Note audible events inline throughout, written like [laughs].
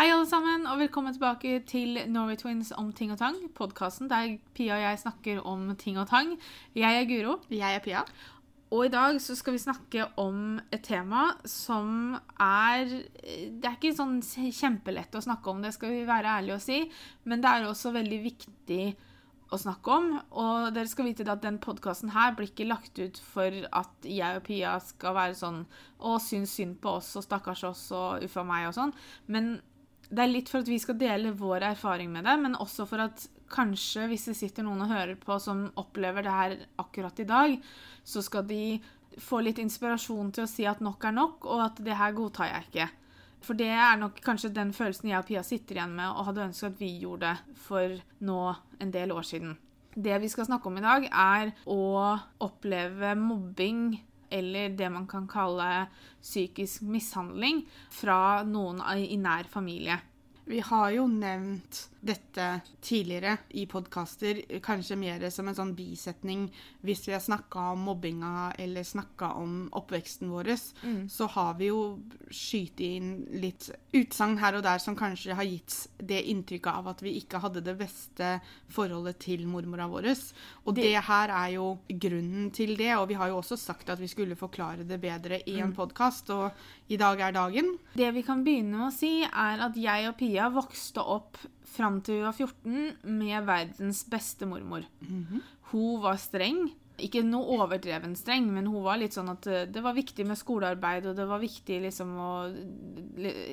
Hei, alle sammen, og velkommen tilbake til Norway Twins om ting og tang. Podkasten der Pia og jeg snakker om ting og tang. Jeg er Guro. Jeg er Pia. Og i dag så skal vi snakke om et tema som er Det er ikke sånn kjempelett å snakke om, det skal vi være ærlige og si, men det er også veldig viktig å snakke om. Og dere skal vite at den podkasten her blir ikke lagt ut for at jeg og Pia skal være sånn Å, syns synd på oss og stakkars oss og uffa meg og sånn. Men det er litt for at vi skal dele vår erfaring med det, men også for at kanskje hvis det sitter noen og hører på som opplever det her akkurat i dag, så skal de få litt inspirasjon til å si at nok er nok, og at det her godtar jeg ikke. For det er nok kanskje den følelsen jeg og Pia sitter igjen med og hadde ønsket at vi gjorde for nå en del år siden. Det vi skal snakke om i dag, er å oppleve mobbing eller det man kan kalle psykisk mishandling fra noen i nær familie. Vi har jo nevnt dette tidligere i podkaster, kanskje mer som en sånn bisetning hvis vi har snakka om mobbinga eller snakka om oppveksten vår, mm. så har vi jo skyte inn litt utsagn her og der som kanskje har gitt det inntrykket av at vi ikke hadde det beste forholdet til mormora vår. Og det, det her er jo grunnen til det, og vi har jo også sagt at vi skulle forklare det bedre i en mm. podkast, og i dag er dagen. Det vi kan begynne med å si, er at jeg og Pia vokste opp fram til hun var 14 med verdens beste mormor. Mm -hmm. Hun var streng. Ikke noe overdreven streng, men hun var litt sånn at eh, det var viktig med skolearbeid, og det var viktig liksom å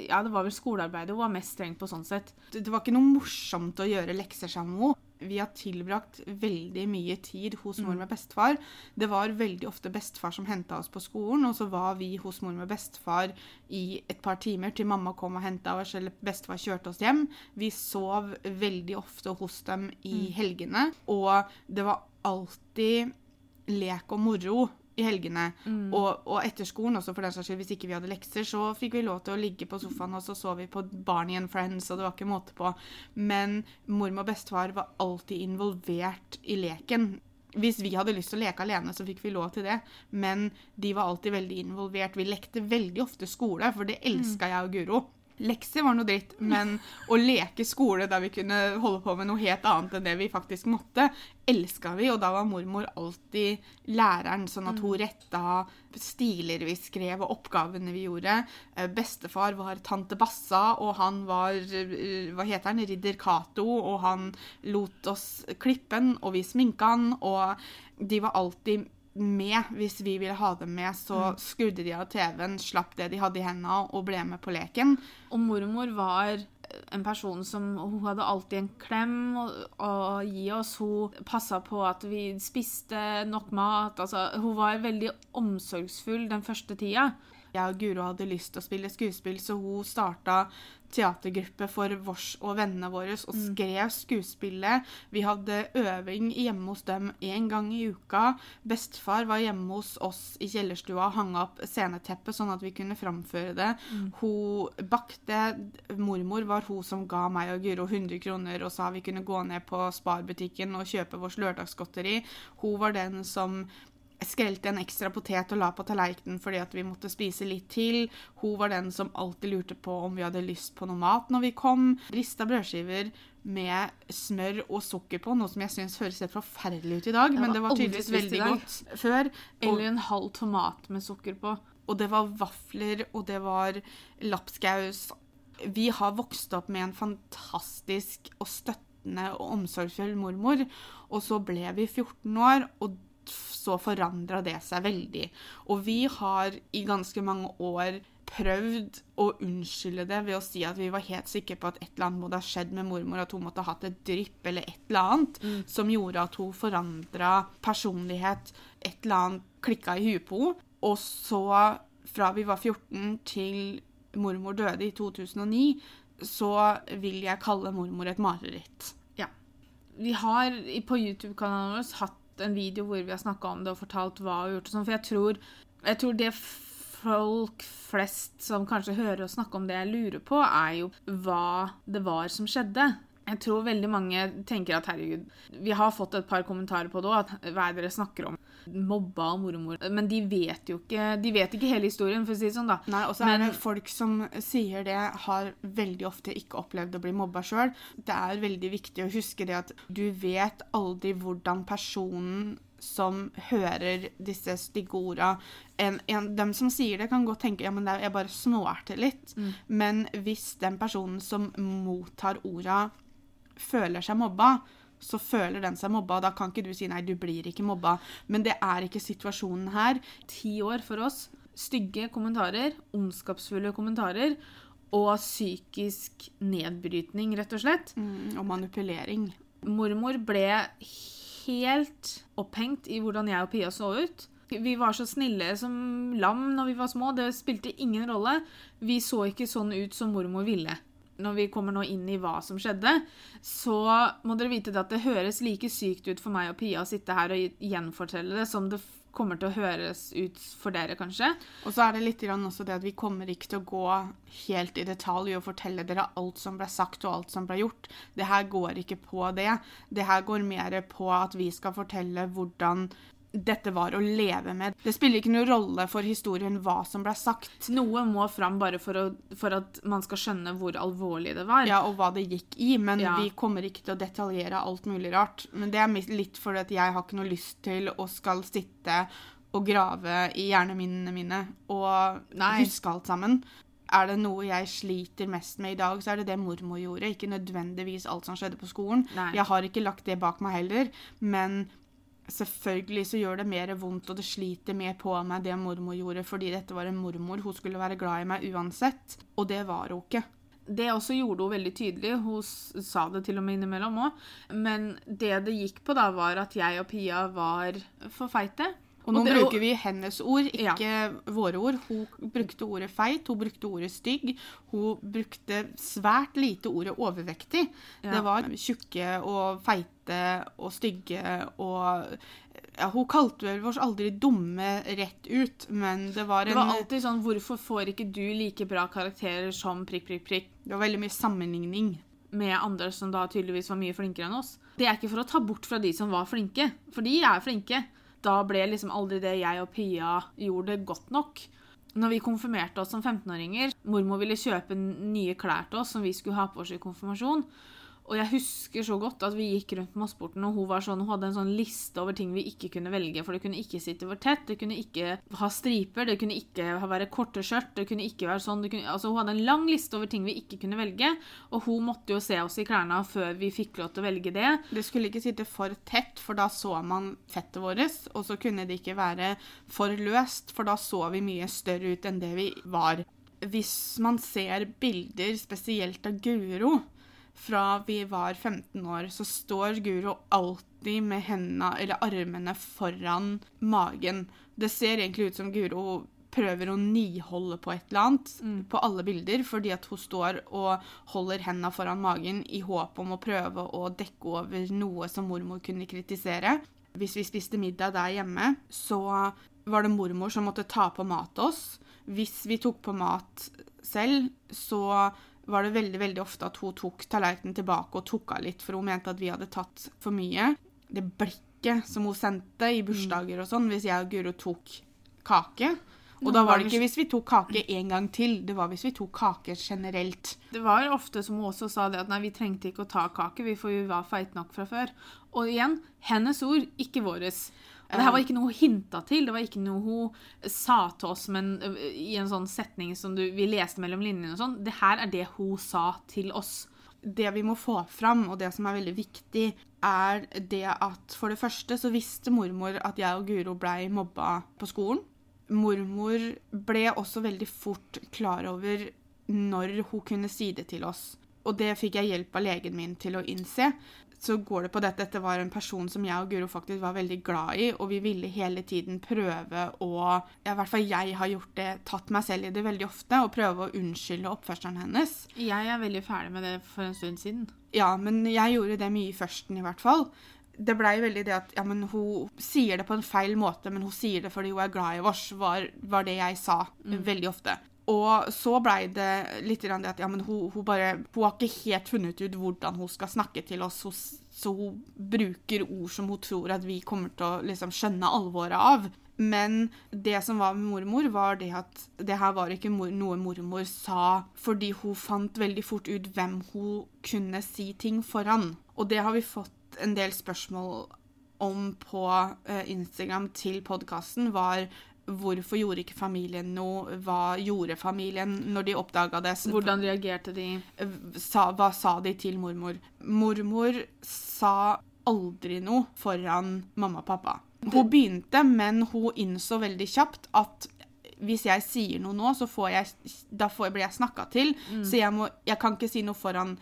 Ja, det var vel skolearbeidet hun var mest streng på sånn sett. Det var ikke noe morsomt å gjøre lekser sammen med henne vi har tilbrakt veldig mye tid hos mor mm. med bestefar. Det var veldig ofte bestefar som henta oss på skolen, og så var vi hos mor med bestefar i et par timer til mamma kom og henta oss, eller bestefar kjørte oss hjem. Vi sov veldig ofte hos dem i mm. helgene, og det var alltid lek og moro i helgene. Mm. Og, og, etter skolen også, for den saks skyld, hvis ikke vi hadde lekser, så fikk vi lov til å ligge på sofaen, og så så vi på Barney and Friends, og det var ikke måte på. Men mormor og bestefar var alltid involvert i leken. Hvis vi hadde lyst til å leke alene, så fikk vi lov til det. Men de var alltid veldig involvert. Vi lekte veldig ofte skole, for det elska mm. jeg og Guro. Lekser var noe dritt, men å leke skole der vi kunne holde på med noe helt annet enn det vi faktisk måtte, elska vi. Og da var mormor alltid læreren, sånn at hun mm. retta stiler vi skrev, og oppgavene vi gjorde. Eh, bestefar var tante Bassa, og han var eh, hva heter han, ridder Cato, og han lot oss klippe han, og vi sminka han, og de var alltid med hvis vi ville ha dem med. Så mm. skrudde de av TV-en, slapp det de hadde i hendene, og ble med på leken. Og mormor var en person som Hun hadde alltid en klem å, å gi oss. Hun passa på at vi spiste nok mat. Altså, hun var veldig omsorgsfull den første tida jeg og Guro hadde lyst til å spille skuespill, så hun starta teatergruppe for vårs og vennene våre og mm. skrev skuespillet. Vi hadde øving hjemme hos dem én gang i uka. Bestefar var hjemme hos oss i kjellerstua og hang opp sceneteppet sånn at vi kunne framføre det. Mm. Hun bakte. Mormor var hun som ga meg og Guro 100 kroner og sa vi kunne gå ned på Sparbutikken og kjøpe vårt lørdagsgodteri. Hun var den som skrelte en ekstra potet og la på tallerkenen fordi at vi måtte spise litt til. Hun var den som alltid lurte på om vi hadde lyst på noe mat når vi kom. Rista brødskiver med smør og sukker på, noe som jeg syns høres helt forferdelig ut i dag, men det var tydeligvis veldig godt før. Eller en halv tomat med sukker på. Og det var vafler, og det var lapskaus. Vi har vokst opp med en fantastisk og støttende og omsorgsfull mormor, og så ble vi 14 år, og så forandra det seg veldig. Og vi har i ganske mange år prøvd å unnskylde det ved å si at vi var helt sikre på at et eller annet måtte ha skjedd med mormor, at hun måtte ha hatt et drypp eller et eller annet mm. som gjorde at hun forandra personlighet. Et eller annet klikka i huet på henne. Og så, fra vi var 14 til mormor døde i 2009, så vil jeg kalle mormor et mareritt. Ja. Vi har på YouTube-kanalen vår hatt en video hvor vi har snakka om det og fortalt hva vi har gjort. og sånn, For jeg tror, jeg tror det folk flest som kanskje hører oss snakke om det jeg lurer på, er jo hva det var som skjedde. Jeg tror veldig mange tenker at herregud Vi har fått et par kommentarer på det òg, hva er det dere snakker om? Mobba av mormor. Men de vet jo ikke De vet ikke hele historien, for å si det sånn, da. Nei, og så er det folk som sier det, har veldig ofte ikke opplevd å bli mobba sjøl. Det er veldig viktig å huske det at du vet aldri hvordan personen som hører disse stygge orda en, en, Dem som sier det, kan godt tenke ja, men det er, jeg bare snorter litt. Men hvis den personen som mottar orda, føler seg mobba, så føler den seg mobba. Da kan ikke du si nei, du blir ikke mobba. Men det er ikke situasjonen her. Ti år for oss. Stygge kommentarer, ondskapsfulle kommentarer og psykisk nedbrytning, rett og slett. Mm, og manipulering. Mormor ble helt opphengt i hvordan jeg og Pia så ut. Vi var så snille som lam når vi var små. Det spilte ingen rolle. Vi så ikke sånn ut som mormor ville. Når vi kommer nå inn i hva som skjedde, så må dere vite at det høres like sykt ut for meg og Pia å sitte her og gjenfortelle det som det kommer til å høres ut for dere, kanskje. Og så er det litt grann også det at vi kommer ikke til å gå helt i detalj og fortelle dere alt som ble sagt og alt som ble gjort. Det her går ikke på det. Det her går mer på at vi skal fortelle hvordan dette var å leve med. Det spiller ikke noen rolle for historien hva som ble sagt. Noe må fram bare for, å, for at man skal skjønne hvor alvorlig det var. Ja, og hva det gikk i, men Ja. vi kommer ikke til å detaljere alt mulig rart. Men det er litt fordi at jeg har ikke noe lyst til å skal sitte og grave i hjerneminnene mine og Nei. huske alt sammen. Er det noe jeg sliter mest med i dag, så er det det mormor gjorde. Ikke nødvendigvis alt som skjedde på skolen. Nei. Jeg har ikke lagt det bak meg heller, men selvfølgelig så gjør det mer vondt, og det sliter mer på meg det mormor gjorde, fordi dette var en mormor. Hun skulle være glad i meg uansett, og det var hun ikke. Det også gjorde hun veldig tydelig. Hun sa det til og med innimellom òg. Men det det gikk på, da, var at jeg og Pia var for feite. Og nå det- bruker vi hennes ord, ikke våre ord. Hun brukte ordet feit, hun brukte ordet stygg. Hun brukte svært lite ordet overvektig. Ja. Det var tjukke og feite og stygge og ja, Hun kalte vel oss aldri dumme rett ut, men det var en Det var alltid sånn Hvorfor får ikke du like bra karakterer som prikk, prikk, prikk? det var veldig mye sammenligning. med andre som da tydeligvis var mye flinkere enn oss. Det er ikke for å ta bort fra de som var flinke, for de er flinke. Da ble liksom aldri det jeg og Pia gjorde, godt nok. Når vi konfirmerte oss som 15-åringer, mormor ville kjøpe nye klær til oss som vi skulle ha på oss i konfirmasjon. Og jeg husker så godt at vi gikk rundt Mossporten, og hun, sånn, hun hadde en sånn liste over ting vi ikke kunne velge. For det kunne ikke sitte for tett, det kunne ikke ha striper, det kunne ikke være korte skjørt, det kunne ikke være sånn. Kunne, altså hun hadde en lang liste over ting vi ikke kunne velge, og hun måtte jo se oss i klærne før vi fikk lov til å velge det. Det skulle ikke sitte for tett, for da så man fettet vårt. Og så kunne det ikke være for løst, for da så vi mye større ut enn det vi var. Hvis man ser bilder, spesielt av Guro, fra vi var 15 år, så står Guro alltid med hendene eller armene foran magen. Det ser egentlig ut som Guro prøver å niholde på et eller annet på alle bilder, fordi at hun står og holder hendene foran magen i håp om å prøve å dekke over noe som mormor kunne kritisere. Hvis vi spiste middag der hjemme, så var det mormor som måtte ta på mat til oss. Hvis vi tok på mat selv, så var det veldig veldig ofte at hun tok tallerkenen tilbake og tok av litt, for hun mente at vi hadde tatt for mye. Det blikket som hun sendte i bursdager og sånn, hvis jeg og Guro tok kake. Og da var det ikke hvis vi tok kake en gang til, det var hvis vi tok kake generelt. Det var ofte som hun også sa det at nei, vi trengte ikke å ta kake, vi, var feite nok fra før. Og igjen, hennes ord, ikke våres. Det her var ikke noe hun hinta til, det var ikke noe hun sa til oss men, i en sånn setning som du, vi leste mellom linjene og sånn. Det her er det hun sa til oss. det vi må få fram, og det som er veldig viktig, er det at for det første så visste mormor at jeg og Guro blei mobba på skolen. Mormor ble også veldig fort klar over når hun kunne si det til oss. Og det fikk jeg hjelp av legen min til å innse. Så går det på dette dette var en person som jeg og Guro faktisk var veldig glad i, og vi ville hele tiden prøve å I hvert fall jeg har gjort det, tatt meg selv i det veldig ofte, og prøve å unnskylde oppførselen hennes. Jeg er veldig ferdig med det for en stund siden. Ja, men jeg gjorde det mye i førsten, i hvert fall. Det blei veldig det at ja, men hun sier det på en feil måte, men hun sier det fordi hun er glad i oss, var, var det jeg sa veldig ofte. Og så blei det litt det at ja, men hun, hun, bare, hun har ikke helt funnet ut hvordan hun skal snakke til oss, så hun bruker ord som hun tror at vi kommer til å liksom skjønne alvoret av. Men det som var med mormor, var det at det her var ikke noe mormor sa fordi hun fant veldig fort ut hvem hun kunne si ting foran. Og det har vi fått en del spørsmål om på eh, Instagram til podkasten, var Hvorfor gjorde ikke familien noe? Hva gjorde familien når de oppdaga det? Hvordan reagerte de? Sa, hva sa de til mormor? Mormor sa aldri noe foran mamma og pappa. Hun begynte, men hun innså veldig kjapt at hvis jeg sier noe nå, så får jeg, da får, blir jeg snakka til. Mm. Så jeg, må, jeg kan ikke si noe foran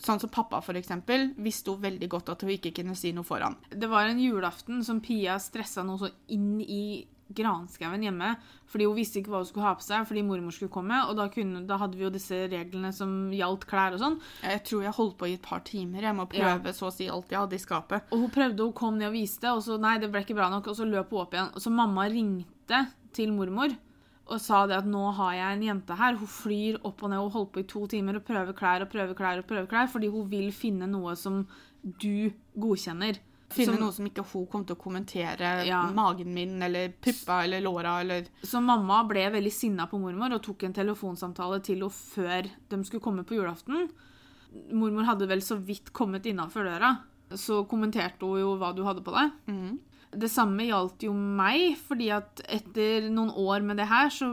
Sånn som pappa for eksempel, visste hun veldig godt at hun ikke kunne si noe foran. Det var en julaften som Pia stressa noe så inn i granskauen hjemme fordi hun visste ikke hva hun skulle ha på seg fordi mormor skulle komme. Og da, kunne, da hadde vi jo disse reglene som gjaldt klær og sånn. Jeg tror jeg holdt på i et par timer. Jeg må prøve ja. så å si alt jeg hadde i skapet. Og hun prøvde, hun kom ned og viste, og så nei, det ble ikke bra nok. Og så løp hun opp igjen. Og så mamma ringte til mormor og sa det at nå har jeg en jente her. Hun flyr opp og ned og holder på i to timer og prøver klær og prøver klær og prøver klær fordi hun vil finne noe som du godkjenner. Finne som, noe som ikke hun kom til å kommentere. Ja. Magen min eller puppa eller låra eller Så mamma ble veldig sinna på mormor og tok en telefonsamtale til henne før de skulle komme på julaften. Mormor hadde vel så vidt kommet innafor døra, så kommenterte hun jo hva du hadde på deg. Mm. Det samme gjaldt jo meg, fordi at etter noen år med det her, så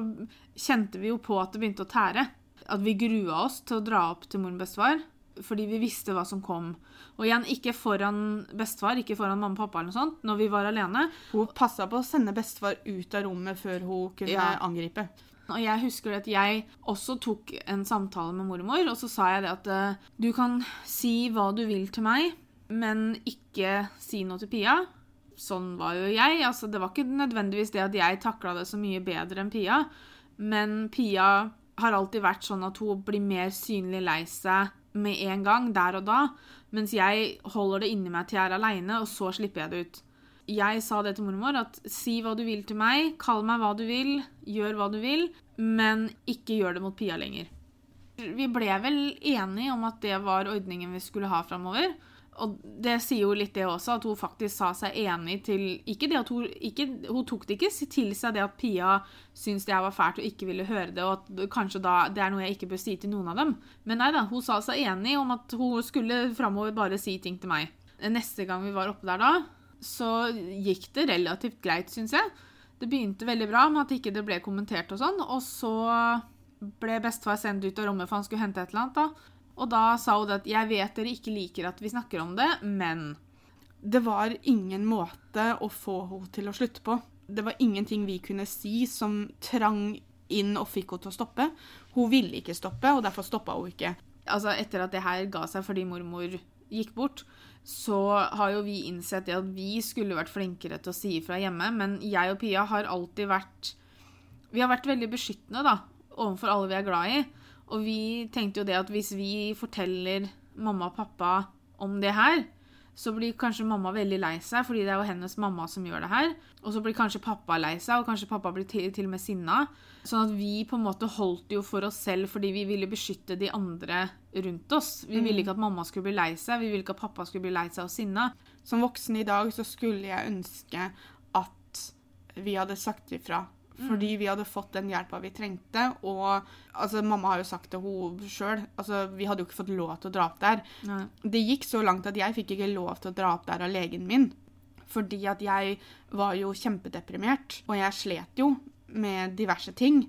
kjente vi jo på at det begynte å tære. At vi grua oss til å dra opp til mor og bestefar fordi vi visste hva som kom. Og igjen, ikke foran bestefar, ikke foran mamma og pappa, eller noe sånt, når vi var alene. Hun passa på å sende bestefar ut av rommet før hun kunne ja. angripe. Og jeg husker at jeg også tok en samtale med mormor, og så sa jeg det at uh, du kan si hva du vil til meg, men ikke si noe til Pia. Sånn var jo jeg. altså Det var ikke nødvendigvis det at jeg takla det så mye bedre enn Pia, men Pia har alltid vært sånn at hun blir mer synlig lei seg med en gang, der og da, mens jeg holder det inni meg til jeg er aleine, og så slipper jeg det ut. Jeg sa det til mormor, at si hva du vil til meg, kall meg hva du vil, gjør hva du vil, men ikke gjør det mot Pia lenger. Vi ble vel enige om at det var ordningen vi skulle ha framover. Og det sier jo litt det også, at hun faktisk sa seg enig til Ikke det at hun ikke, Hun tok det ikke til seg det at Pia syntes det var fælt og ikke ville høre det, og at kanskje da det er noe jeg ikke bør si til noen av dem. Men nei da, hun sa seg enig om at hun skulle framover bare si ting til meg. Neste gang vi var oppe der da, så gikk det relativt greit, syns jeg. Det begynte veldig bra med at ikke det ble kommentert og sånn, og så ble bestefar sendt ut av rommet for han skulle hente et eller annet. da. Og da sa hun at 'jeg vet dere ikke liker at vi snakker om det, men' Det var ingen måte å få henne til å slutte på. Det var ingenting vi kunne si som trang inn og fikk henne til å stoppe. Hun ville ikke stoppe, og derfor stoppa hun ikke. Altså, etter at det her ga seg fordi mormor gikk bort, så har jo vi innsett at vi skulle vært flinkere til å si ifra hjemme, men jeg og Pia har alltid vært Vi har vært veldig beskyttende, da, overfor alle vi er glad i. Og vi tenkte jo det at hvis vi forteller mamma og pappa om det her, så blir kanskje mamma veldig lei seg, fordi det er jo hennes mamma som gjør det her. Og så blir kanskje pappa lei seg, og kanskje pappa blir til, til og med sinna. Sånn at vi på en måte holdt jo for oss selv fordi vi ville beskytte de andre rundt oss. Vi ville mm. ikke at mamma skulle bli lei seg, vi ville ikke at pappa skulle bli lei seg og sinna. Som voksen i dag så skulle jeg ønske at vi hadde sagt ifra. Fordi vi hadde fått den hjelpa vi trengte. Og altså, mamma har jo sagt det hun sjøl. Altså, vi hadde jo ikke fått lov til å dra opp der. Nei. Det gikk så langt at jeg fikk ikke lov til å dra opp der av legen min. Fordi at jeg var jo kjempedeprimert, og jeg slet jo med diverse ting.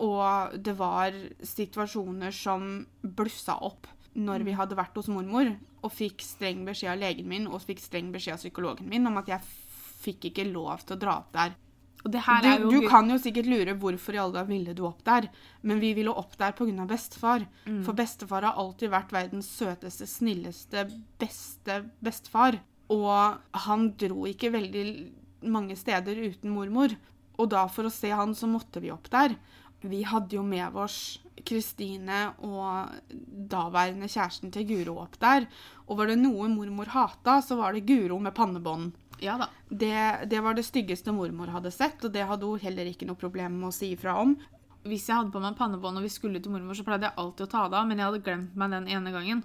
Og det var situasjoner som blussa opp når vi mm. hadde vært hos mormor, og fikk streng beskjed av legen min og fikk streng beskjed av psykologen min om at jeg fikk ikke lov til å dra opp der du, du, kan jo sikkert lure hvorfor i alle dager ville du opp der, men vi ville opp der pga. bestefar. Mm. For bestefar har alltid vært verdens søteste, snilleste, beste bestefar. Og han dro ikke veldig mange steder uten mormor. Og da, for å se han, så måtte vi opp der. Vi hadde jo med oss Kristine og daværende kjæresten til Guro opp der. Og var det noe mormor hata, så var det Guro med pannebånd. Ja da. Det, det, var det styggeste mormor hadde sett, og det hadde hun heller ikke noe problem med å si ifra om. hvis jeg hadde på meg pannebånd og vi skulle til mormor, så pleide jeg alltid å ta det av, men jeg hadde glemt meg den ene gangen.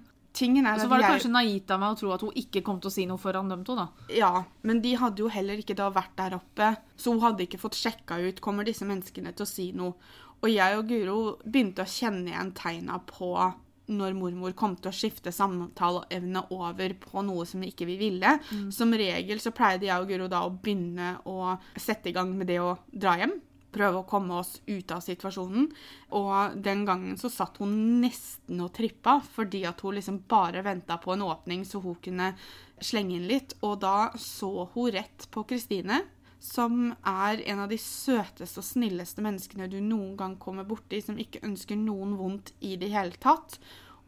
Og så var det jeg- kanskje naivt av meg å tro at hun ikke kom til å si noe foran dem to, da. Ja, men de hadde jo heller ikke da vært der oppe, så hun hadde ikke fått sjekka ut kommer disse menneskene til å si noe. Og jeg og Guro begynte å kjenne igjen tegna på når mormor kom til å skifte samtaleevne over på noe som ikke vi ville. Som regel så pleide jeg og Guro da å begynne å sette i gang med det å dra hjem. Prøve å komme oss ut av situasjonen. Og den gangen så satt hun nesten og trippa, fordi at hun liksom bare venta på en åpning så hun kunne slenge inn litt. Og da så hun rett på Kristine, som er en av de søteste og snilleste menneskene du noen gang kommer borti, som ikke ønsker noen vondt i det hele tatt.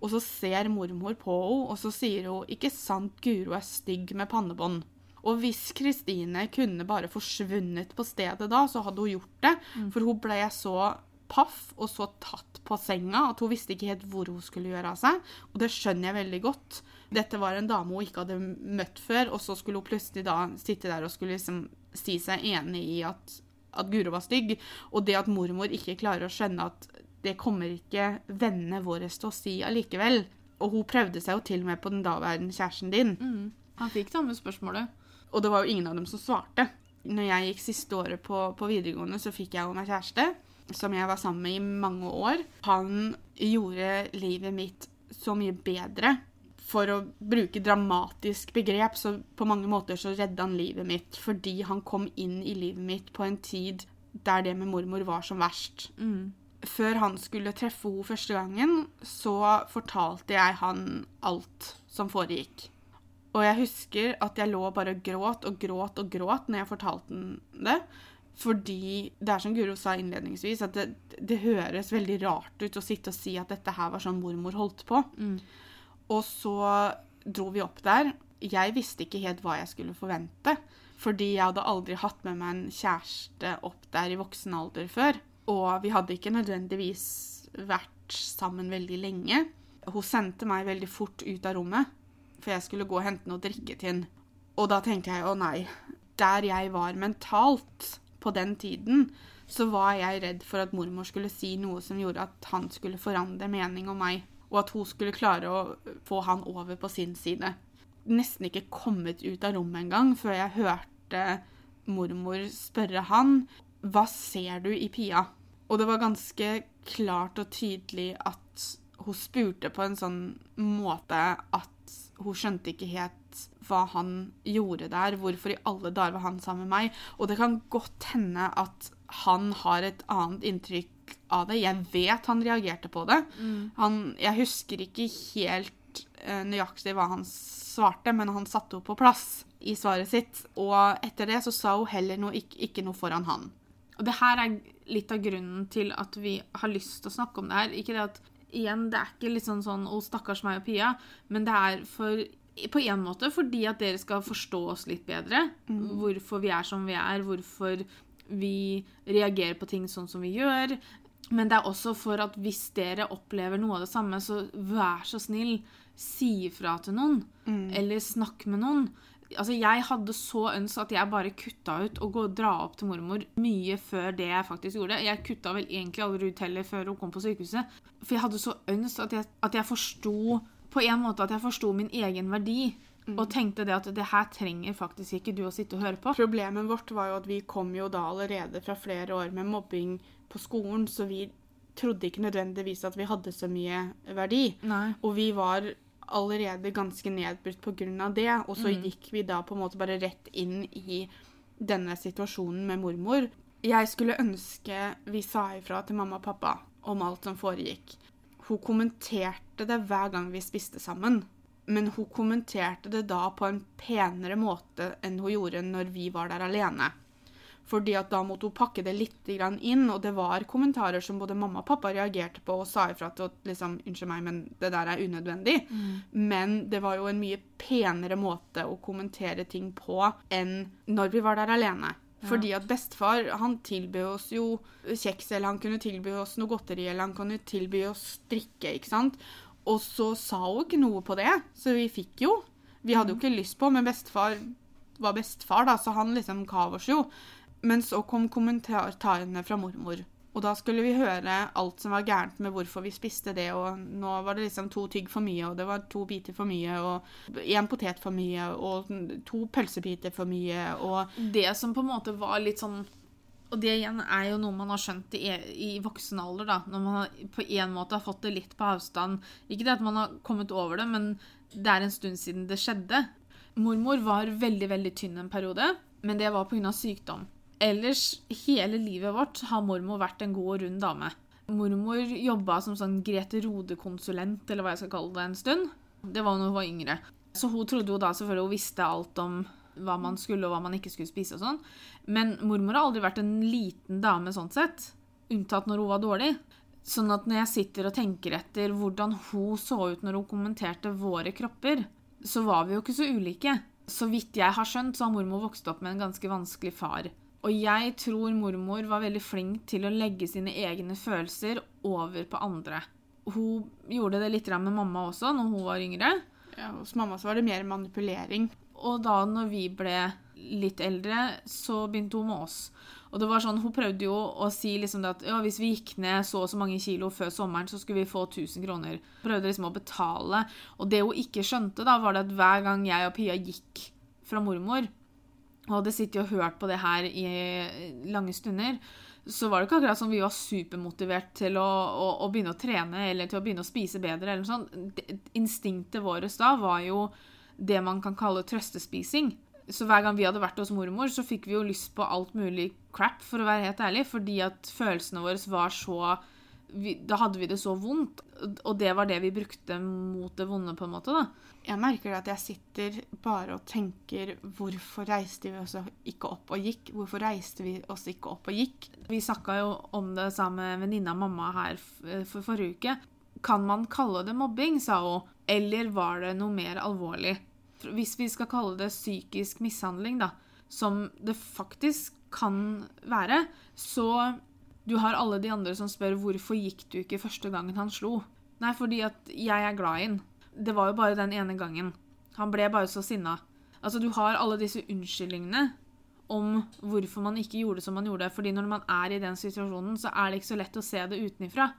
Og så ser mormor på henne, og så sier hun 'Ikke sant, Guro er stygg med pannebånd'. Og hvis Kristine kunne bare forsvunnet på stedet da, så hadde hun gjort det. For hun ble så paff og så tatt på senga at hun visste ikke helt hvor hun skulle gjøre av seg. Og det skjønner jeg veldig godt. Dette var en dame hun ikke hadde møtt før, og så skulle hun plutselig da sitte der og skulle liksom si seg enig i at, at Guro var stygg. Og det at mormor ikke klarer å skjønne at det kommer ikke vennene våre til å si allikevel. Og hun prøvde seg jo til og med på den daværende kjæresten din. Han fikk samme spørsmålet. Og det var jo ingen av dem som svarte. Når jeg gikk siste året på, på videregående, så fikk jeg jo meg kjæreste, som jeg var sammen med i mange år. Han gjorde livet mitt så mye bedre. For å bruke dramatisk begrep, så på mange måter så redda han livet mitt. Fordi han kom inn i livet mitt på en tid der det med mormor var som verst. Før han skulle treffe henne første gangen, så fortalte jeg han alt som foregikk. Og jeg husker at jeg lå bare og gråt og gråt og gråt når jeg fortalte han det. Fordi det er som Guro sa innledningsvis, at det, det høres veldig rart ut å sitte og si at dette her var sånn mormor holdt på. Og så dro vi opp der. Jeg visste ikke helt hva jeg skulle forvente. Fordi jeg hadde aldri hatt med meg en kjæreste opp der i voksen alder før. Og vi hadde ikke nødvendigvis vært sammen veldig lenge. Hun sendte meg veldig fort ut av rommet, for jeg skulle gå og hente noe drikke til henne. Og da tenkte jeg å nei. Der jeg var mentalt på den tiden, så var jeg redd for at mormor skulle si noe som gjorde at han skulle forandre mening om meg, og at hun skulle klare å få han over på sin side. Nesten ikke kommet ut av rommet engang før jeg hørte mormor spørre han hva ser du i Pia? Og det var ganske klart og tydelig at hun spurte på en sånn måte at hun skjønte ikke helt hva han gjorde der. Hvorfor i alle dager var han sammen med meg? Og det kan godt hende at han har et annet inntrykk av det. Jeg vet han reagerte på det. Han, jeg husker ikke helt uh, nøyaktig hva han svarte, men han satte henne på plass i svaret sitt. Og etter det så sa hun heller noe, ikke, ikke noe foran han. Og det her er litt av grunnen til at vi har lyst til å snakke om det her. Ikke det at Igjen, det er ikke litt sånn sånn 'Å, stakkars meg og Pia', men det er for på en måte fordi at dere skal forstå oss litt bedre. Hvorfor vi er som vi er, hvorfor vi reagerer på ting sånn som vi gjør. Men det er også for at hvis dere opplever noe av det samme, så vær så snill, si ifra til noen. Eller snakk med noen. Altså, Jeg hadde så ønsket at jeg bare kutta ut og gå og dra opp til mormor mye før det jeg faktisk gjorde. Jeg kutta vel egentlig aldri ut heller før hun kom på sykehuset. For jeg hadde så ønsket at jeg, at jeg forsto på en måte at jeg forsto min egen verdi. Og tenkte det at det her trenger faktisk ikke du å sitte og høre på. Problemet vårt var jo at vi kom jo da allerede fra flere år med mobbing på skolen, så vi trodde ikke nødvendigvis at vi hadde så mye verdi. Nei. Og vi var allerede ganske nedbrutt av det, og så gikk vi da på en måte bare rett inn i denne situasjonen med mormor. Jeg skulle ønske vi sa ifra til mamma og pappa om alt som foregikk. Hun kommenterte det hver gang vi spiste sammen. Men hun kommenterte det da på en penere måte enn hun gjorde når vi var der alene. Fordi at da måtte hun pakke det litt inn, og det var kommentarer som både mamma og pappa reagerte på og sa ifra til at liksom, unnskyld meg, men det der er unødvendig. Men det var jo en mye penere måte å kommentere ting på enn når vi var der alene. Fordi at bestefar han tilbød oss jo kjeks, eller han kunne tilby oss noe godteri, eller han kunne tilby oss drikke, ikke sant. Og så sa hun ikke noe på det, så vi fikk jo. Vi hadde jo ikke lyst på, men bestefar var bestefar, da, så han liksom ga oss jo. Men så kom kommentarene fra mormor. Og da skulle vi høre alt som var gærent med hvorfor vi spiste det, og nå var det liksom to tygg for mye, og det var to biter for mye, og én potet for mye, og to pølsebiter for mye, og Det som på en måte var litt sånn Og det igjen er jo noe man har skjønt i, i voksen alder, da. Når man har, på en måte har fått det litt på avstand. Ikke det at man har kommet over det, men det er en stund siden det skjedde. Mormor var veldig, veldig tynn en periode, men det var pga. sykdom. Ellers, hele livet vårt har mormor vært en god og rund dame. Mormor jobba som sånn Grete Rode-konsulent, eller hva jeg skal kalle det, en stund. Det var da hun var yngre. Så hun trodde jo da selvfølgelig hun visste alt om hva man skulle og hva man ikke skulle spise og sånn. Men mormor har aldri vært en liten dame sånn sett, unntatt når hun var dårlig. Sånn at når jeg sitter og tenker etter hvordan hun så ut når hun kommenterte våre kropper, så var vi jo ikke så ulike. Så vidt jeg har skjønt, så har mormor vokst opp med en ganske vanskelig far. Og jeg tror mormor var veldig flink til å legge sine egne følelser over på andre. Hun gjorde det litt med mamma også, når hun var yngre. ja, hos mamma var det mer manipulering. Og da når vi ble litt eldre, så begynte hun med oss. Og det var sånn, Hun prøvde jo å si liksom at ja, hvis vi gikk ned så og så mange kilo før sommeren, så skulle vi få 1000 kroner. Prøvde liksom å betale. Og det hun ikke skjønte, da, var det at hver gang jeg og Pia gikk fra mormor, og hadde sittet og hørt på det her i lange stunder, så var det ikke akkurat som vi var supermotivert til å, å, å begynne å trene eller til å begynne å spise bedre. eller noe sånt. Instinktet vårt da var jo det man kan kalle trøstespising. Så hver gang vi hadde vært hos mormor, så fikk vi jo lyst på alt mulig crap, for å være helt ærlig, fordi at følelsene våre var så vi, Da hadde vi det så vondt, og det var det vi brukte mot det vonde, på en måte, da. Jeg merker at jeg sitter bare og tenker hvorfor reiste vi oss ikke opp og gikk? Hvorfor reiste vi oss ikke opp og gikk? Vi snakka jo om det sammen med venninna og mamma her for forrige uke. Kan man kalle det mobbing, sa hun, eller var det noe mer alvorlig? Hvis vi skal kalle det psykisk mishandling, da, som det faktisk kan være, så du har alle de andre som spør hvorfor gikk du ikke første gangen han slo. Nei, fordi at jeg er glad i han. Det var jo bare den ene gangen. Han ble bare så sinna. Altså, du har alle disse unnskyldningene om hvorfor man ikke gjorde som man gjorde. Fordi når man er i den situasjonen, så er det ikke så lett å se det utenifra.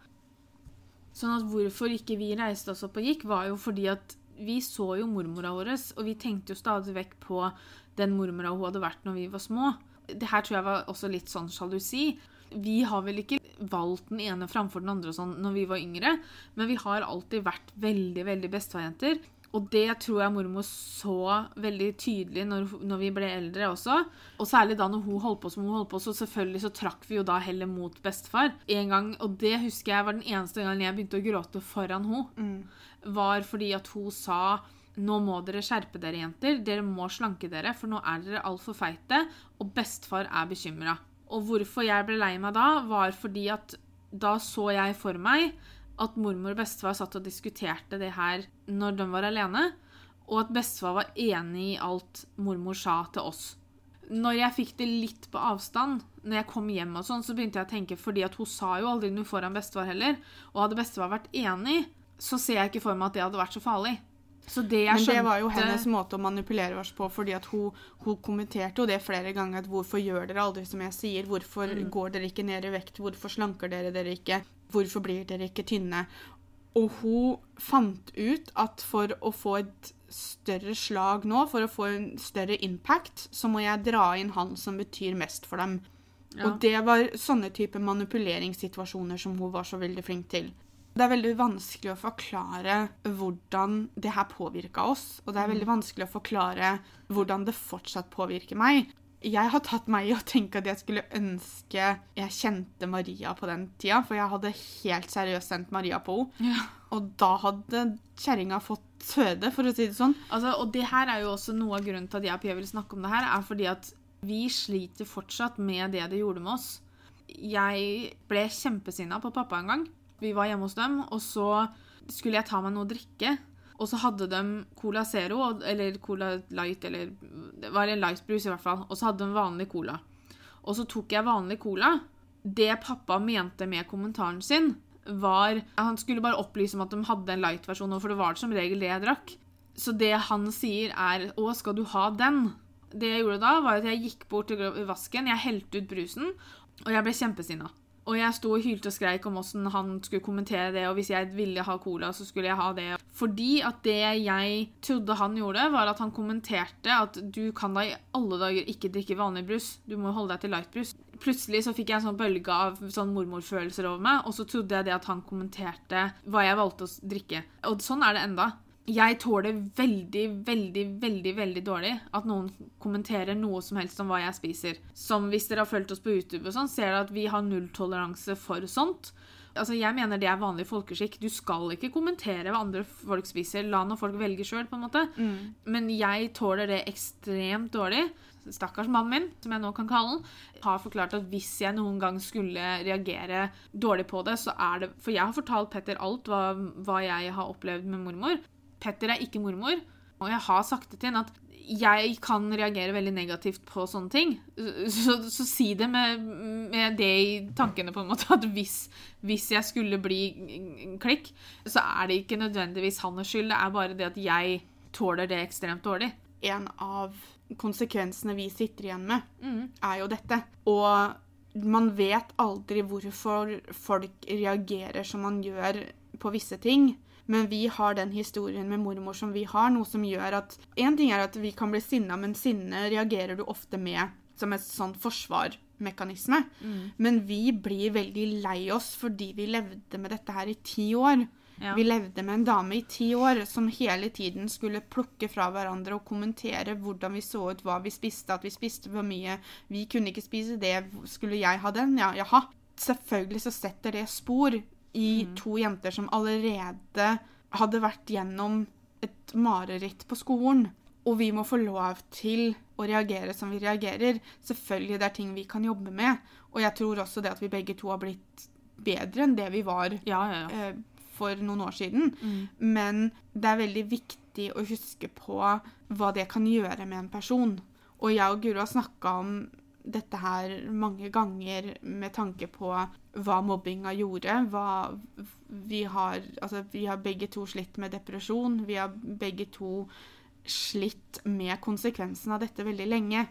Sånn at hvorfor ikke vi reiste oss opp og gikk, var jo fordi at vi så jo mormora vår, og vi tenkte jo stadig vekk på den mormora hun hadde vært når vi var små. Det her tror jeg var også litt sånn sjalusi. Vi har vel ikke valgt den ene framfor den andre sånn når vi var yngre, men vi har alltid vært veldig, veldig bestefarjenter. Og det tror jeg mormor så veldig tydelig når, når vi ble eldre også. Og særlig da når hun holdt på som hun holdt på, så selvfølgelig så trakk vi jo da heller mot bestefar. En gang, Og det husker jeg var den eneste gangen jeg begynte å gråte foran hun, var fordi at hun sa nå må dere skjerpe dere, jenter. Dere må slanke dere, for nå er dere altfor feite, og bestefar er bekymra. Og hvorfor jeg ble lei meg da, var fordi at da så jeg for meg at mormor og bestefar satt og diskuterte det her når de var alene, og at bestefar var enig i alt mormor sa til oss. Når jeg fikk det litt på avstand, når jeg kom hjem og sånn, så begynte jeg å tenke, fordi at hun sa jo aldri noe foran bestefar heller, og hadde bestefar vært enig, så ser jeg ikke for meg at det hadde vært så farlig. Så det jeg Men det var jo hennes måte å manipulere oss på, fordi at hun, hun kommenterte jo det flere ganger. at Hvorfor gjør dere aldri som jeg sier? Hvorfor går dere ikke ned i vekt? Hvorfor slanker dere dere ikke? Hvorfor blir dere ikke tynne? Og hun fant ut at for å få et større slag nå, for å få en større impact, så må jeg dra inn han som betyr mest for dem. Ja. Og det var sånne type manipuleringssituasjoner som hun var så veldig flink til. Det er veldig vanskelig å forklare hvordan det her påvirka oss. Og det er veldig vanskelig å forklare hvordan det fortsatt påvirker meg. Jeg har tatt meg i å tenke at jeg skulle ønske jeg kjente Maria på den tida. For jeg hadde helt seriøst sendt Maria på henne. Ja. Og da hadde kjerringa fått føde, for å si det sånn. Altså, og det her er jo også noe av grunnen til at jeg og Pia vil snakke om det her, er fordi at vi sliter fortsatt med det det gjorde med oss. Jeg ble kjempesinna på pappa en gang. Vi var hjemme hos dem, og så skulle jeg ta meg noe å drikke. Og så hadde de Cola Zero, eller Cola Light, eller Det var en lightbrus i hvert fall. Og så hadde de vanlig cola. Og så tok jeg vanlig cola. Det pappa mente med kommentaren sin, var Han skulle bare opplyse om at de hadde en light-versjon, for det var som regel det jeg drakk. Så det han sier, er 'Å, skal du ha den?' Det jeg gjorde da, var at jeg gikk bort til vasken, jeg helte ut brusen, og jeg ble kjempesinna. Og jeg sto og hylte og skreik om åssen han skulle kommentere det, og hvis jeg ville ha cola, så skulle jeg ha det. Fordi at det jeg trodde han gjorde, var at han kommenterte at du kan da i alle dager ikke drikke vanlig brus, du må holde deg til lightbrus. Plutselig så fikk jeg en sånn bølge av sånn mormorfølelser over meg, og så trodde jeg det at han kommenterte hva jeg valgte å drikke. Og sånn er det enda. Jeg tåler veldig, veldig, veldig veldig dårlig at noen kommenterer noe som helst om hva jeg spiser. Som hvis dere har fulgt oss på YouTube, og sånn, ser dere at vi har nulltoleranse for sånt. Altså, Jeg mener det er vanlig folkeskikk. Du skal ikke kommentere hva andre folk spiser. La nå folk velge sjøl, på en måte. Men jeg tåler det ekstremt dårlig. Stakkars mannen min, som jeg nå kan kalle han, har forklart at hvis jeg noen gang skulle reagere dårlig på det, så er det For jeg har fortalt Petter alt hva, hva jeg har opplevd med mormor. Petter er ikke mormor, og jeg har sagt det til henne at jeg kan reagere veldig negativt på sånne ting. Så, så si det med, med, det i tankene, på en måte, at hvis, hvis, jeg skulle bli klikk, så er det ikke nødvendigvis hans skyld. Det er bare det at jeg tåler det ekstremt dårlig. En av konsekvensene vi sitter igjen med, mm. er jo dette. Og man vet aldri hvorfor folk reagerer som man gjør på visse ting. Men vi har den historien med mormor som vi har, noe som gjør at En ting er at vi kan bli sinna, men sinne reagerer du ofte med som et sånn forsvarmekanisme. Mm. Men vi blir veldig lei oss fordi vi levde med dette her i ti år. Ja. Vi levde med en dame i ti år som hele tiden skulle plukke fra hverandre og kommentere hvordan vi så ut, hva vi spiste, at vi spiste for mye. Vi kunne ikke spise det. Skulle jeg ha den? Ja, jaha. Selvfølgelig så setter det spor i Mm. to jenter som allerede hadde vært gjennom et mareritt på skolen. Og vi må få lov til å reagere som vi reagerer. Selvfølgelig det er ting vi kan jobbe med. Og jeg tror også det at vi begge to har blitt bedre enn det vi var Ja, ja, ja. eh, for noen år siden. Mm. Men det er veldig viktig å huske på hva det kan gjøre med en person. Og jeg og Guro har snakka om dette her mange ganger med tanke på hva mobbinga gjorde. Hva vi har Altså, vi har begge to slitt med depresjon. Vi har begge to slitt med konsekvensen av dette veldig lenge.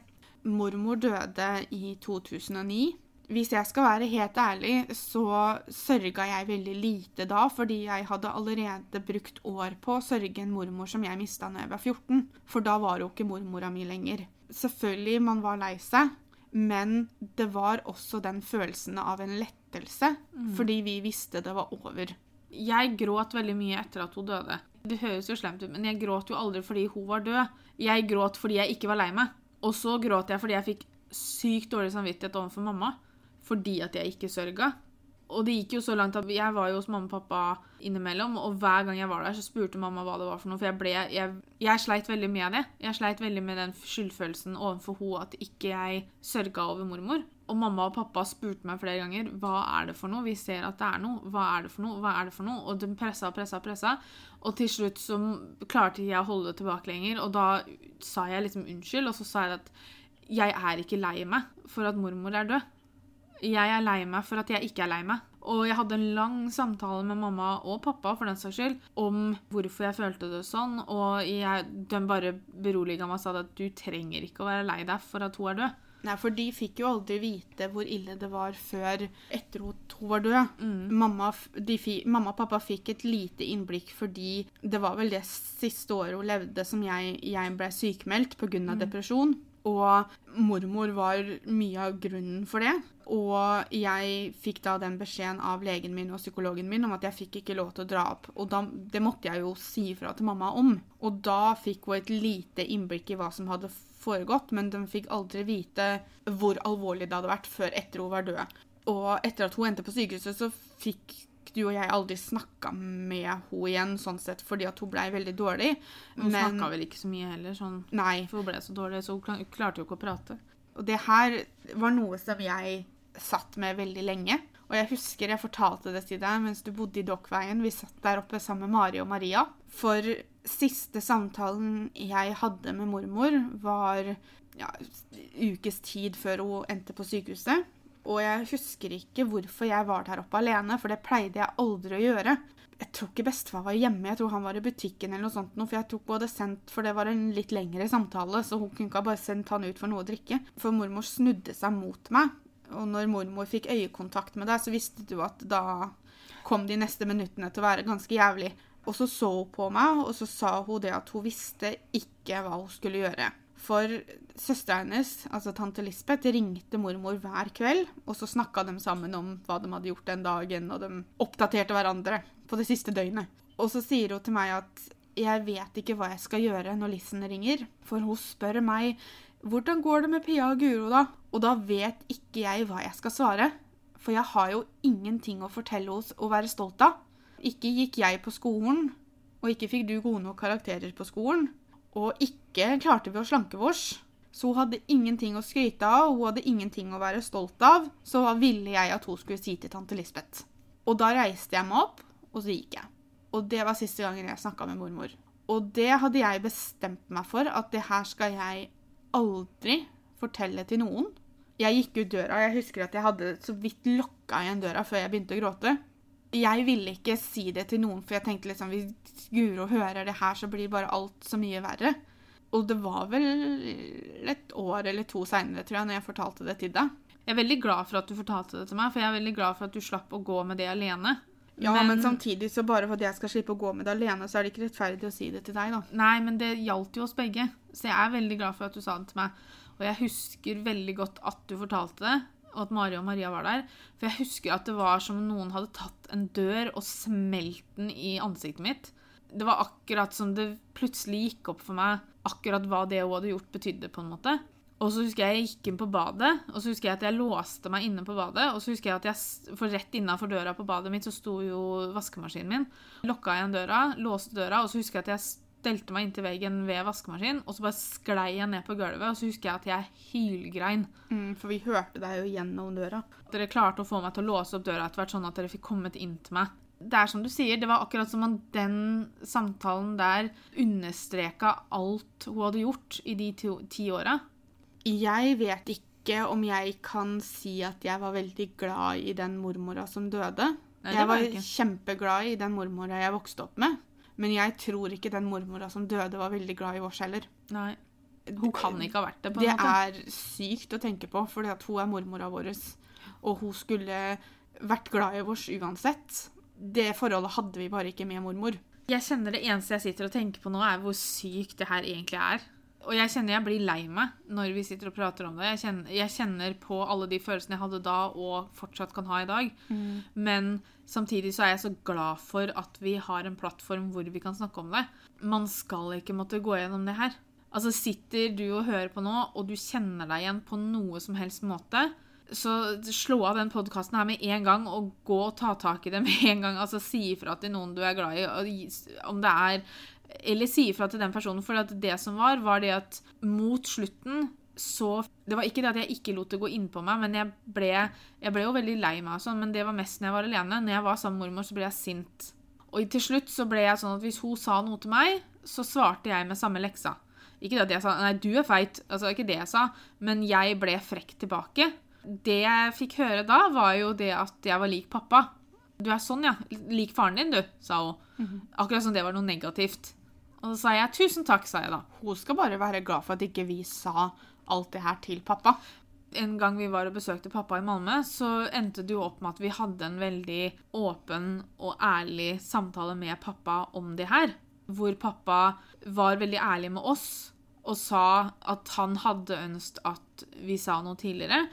Mormor døde i 2009. Hvis jeg skal være helt ærlig, så sørga jeg veldig lite da, fordi jeg hadde allerede brukt år på å sørge en mormor som jeg mista da jeg var 14. For da var jo ikke mormora mi lenger. Selvfølgelig, man var lei seg, men det var også den følelsen av en lettelse, fordi vi visste det var over. Jeg gråt veldig mye etter at hun døde. Det høres jo slemt ut, men jeg gråt jo aldri fordi hun var død. Jeg gråt fordi jeg ikke var lei meg. Og så gråt jeg fordi jeg fikk sykt dårlig samvittighet overfor mamma. Fordi at jeg ikke sørga. Og det gikk jo så langt at jeg var jo hos mamma og pappa innimellom, og hver gang jeg var der, så spurte mamma hva det var for noe. For jeg ble Jeg, jeg sleit veldig med det. Jeg sleit veldig med den skyldfølelsen overfor henne at ikke jeg sørga over mormor. Og mamma og pappa spurte meg flere ganger hva er det for noe. Vi ser at det er noe. Hva er det for noe? Hva er det for noe? Og de pressa og pressa og pressa. Og til slutt så klarte jeg å holde det tilbake lenger. Og da sa jeg liksom unnskyld, og så sa jeg at jeg er ikke lei meg for at mormor er død. Jeg er lei meg for at jeg ikke er lei meg. Og jeg hadde en lang samtale med mamma og pappa for den saks skyld, om hvorfor jeg følte det sånn, og jeg, de bare beroliga meg og sa at du trenger ikke å være lei deg for at hun er død. Nei, for de fikk jo aldri vite hvor ille det var før etter at hun var død. Mamma, de fi, mamma og pappa fikk et lite innblikk fordi det var vel det siste året hun levde som jeg, jeg ble sykemeldt pga. av depresjon. Og mormor var mye av grunnen for det. Og jeg fikk da den beskjeden av legen min og psykologen min om at jeg fikk ikke lov til å dra opp. Og da, det måtte jeg jo si ifra til mamma om. Og da fikk hun et lite innblikk i hva som hadde foregått, men de fikk aldri vite hvor alvorlig det hadde vært før etter hun var død. Og etter at hun endte på sykehuset, så fikk du og jeg aldri snakka med henne igjen, sånn sett, fordi at hun blei veldig dårlig. Hun snakka vel ikke så mye heller, sånn, Nei. for hun ble så dårlig, så hun klarte jo ikke å prate. Og det her var noe som jeg satt med veldig lenge. Og jeg husker jeg fortalte det til deg mens du bodde i Dokkveien. Vi satt der oppe sammen med Mari og Maria. For siste samtalen jeg hadde med mormor, var ja, ukes tid før hun endte på sykehuset. Og jeg husker ikke hvorfor jeg var der oppe alene, for det pleide jeg aldri å gjøre. Jeg tror ikke bestefar var hjemme, jeg tror han var i butikken eller noe sånt, for jeg tok både sendt, for det var en litt lengre samtale, så hun kunne ikke ha bare sendt han ut for noe å drikke. For mormor snudde seg mot meg Og når mormor fikk øyekontakt med deg, så visste du at da kom de neste minuttene til å være ganske jævlig. Og så så hun på meg, og så sa hun det at hun visste ikke hva hun skulle gjøre. For søstera hennes, altså tante Lisbeth, ringte mormor hver kveld, og så snakka de sammen om hva de hadde gjort den dagen, og de oppdaterte hverandre på det siste døgnet. Og så sier hun til meg at jeg vet ikke hva jeg skal gjøre når Lissen ringer, for hun spør meg hvordan går det med Pia og Guro, da? Og da vet ikke jeg hva jeg skal svare, for jeg har jo ingenting å fortelle hos og være stolt av. Ikke gikk jeg på skolen, og ikke fikk du gode nok karakterer på skolen. Og ikke klarte vi å slanke vårs. Så hun hadde ingenting å skryte av, hun hadde ingenting å være stolt av. Så hva ville jeg at hun skulle si til tante Lisbeth? Og da reiste jeg meg opp, og så gikk jeg. Og det var siste gangen jeg snakka med mormor. Og det hadde jeg bestemt meg for, at det her skal jeg aldri fortelle til noen. Jeg gikk ut døra, og jeg husker at jeg hadde så vidt lokka igjen døra før jeg begynte å gråte. Jeg ville ikke si det til noen, for jeg tenkte liksom hvis Guro hører det her, så blir bare alt så mye verre. Og det var vel et år eller to seinere, tror jeg, når jeg fortalte det til deg. Jeg er veldig glad for at du fortalte det til meg, for jeg er veldig glad for at du slapp å gå med det alene. Ja, men, men samtidig, så bare for at jeg skal slippe å gå med det alene, så er det ikke rettferdig å si det til deg, da. Nei, men det gjaldt jo oss begge. Så jeg er veldig glad for at du sa det til meg. Og jeg husker veldig godt at du fortalte det, og at Mari og Maria var der. For jeg husker at det var som om noen hadde tatt en dør og smelt den i ansiktet mitt. Det var akkurat som det plutselig gikk opp for meg akkurat hva det hun hadde gjort, betydde, på en måte. Og så husker jeg jeg gikk inn på badet, og så husker jeg at jeg låste meg inne på badet. Og så husker jeg at jeg, for rett innafor døra på badet mitt så sto jo vaskemaskinen min. Lokka igjen døra, låste døra, og så husker jeg at jeg stelte meg inntil veggen ved vaskemaskinen, og så bare sklei jeg ned på gulvet, og så husker jeg at jeg hylgrein. Mm, for vi hørte deg jo gjennom døra. Dere klarte å få meg til å låse opp døra etter hvert, sånn at dere fikk kommet inn til meg. Det er som du sier, det var akkurat som om den samtalen der understreka alt hun hadde gjort i de ti, ti åra. Jeg vet ikke om jeg kan si at jeg var veldig glad i den mormora som døde. Nei, jeg var var kjempeglad i den mormora jeg vokste opp med. Men jeg tror ikke den mormora som døde, var veldig glad i oss heller. Nei. Hun kan ikke ha vært det, på en Det måte. er sykt å tenke på, for hun er mormora vår. Og hun skulle vært glad i oss uansett. Det forholdet hadde vi bare ikke med mormor. Jeg kjenner det eneste jeg sitter og tenker på nå, er hvor sykt det her egentlig er. Og jeg kjenner jeg blir lei meg når vi sitter og prater om det. Jeg kjenner, jeg kjenner på alle de følelsene jeg hadde da og fortsatt kan ha i dag. Men samtidig så er jeg så glad for at vi har en plattform hvor vi kan snakke om det. Man skal ikke måtte gå gjennom det her. Altså Sitter du og hører på nå, og du kjenner deg igjen på noe som helst måte, så slå av den podkasten her med en gang og gå og ta tak i det med en gang. Altså Si ifra til noen du er glad i, og om det er Eller si ifra til den personen. For at det som var, var det at mot slutten så Det var ikke det at jeg ikke lot det gå innpå meg, men jeg ble, jeg ble jo veldig lei meg, og sånn, men det var mest når jeg var alene. Når jeg var sammen med mormor, så ble jeg sint. Og til slutt så ble jeg sånn at hvis hun sa noe til meg, så svarte jeg med samme leksa. Ikke det at jeg sa 'nei, du er feit', altså ikke det jeg sa, men jeg ble frekk tilbake. Det jeg fikk høre da, var jo det at jeg var lik pappa. Du er sånn, ja. Lik faren din, du, sa hun. Akkurat som det var noe negativt. Og så sa jeg 'tusen takk', sa jeg da. Hun skal bare være glad for at ikke vi sa alt det her til pappa. en gang vi var og besøkte pappa i Malmö, så endte det jo opp med at vi hadde en veldig åpen og ærlig samtale med pappa om det her. Hvor pappa var veldig ærlig med oss og sa at han hadde ønsket at vi sa noe tidligere.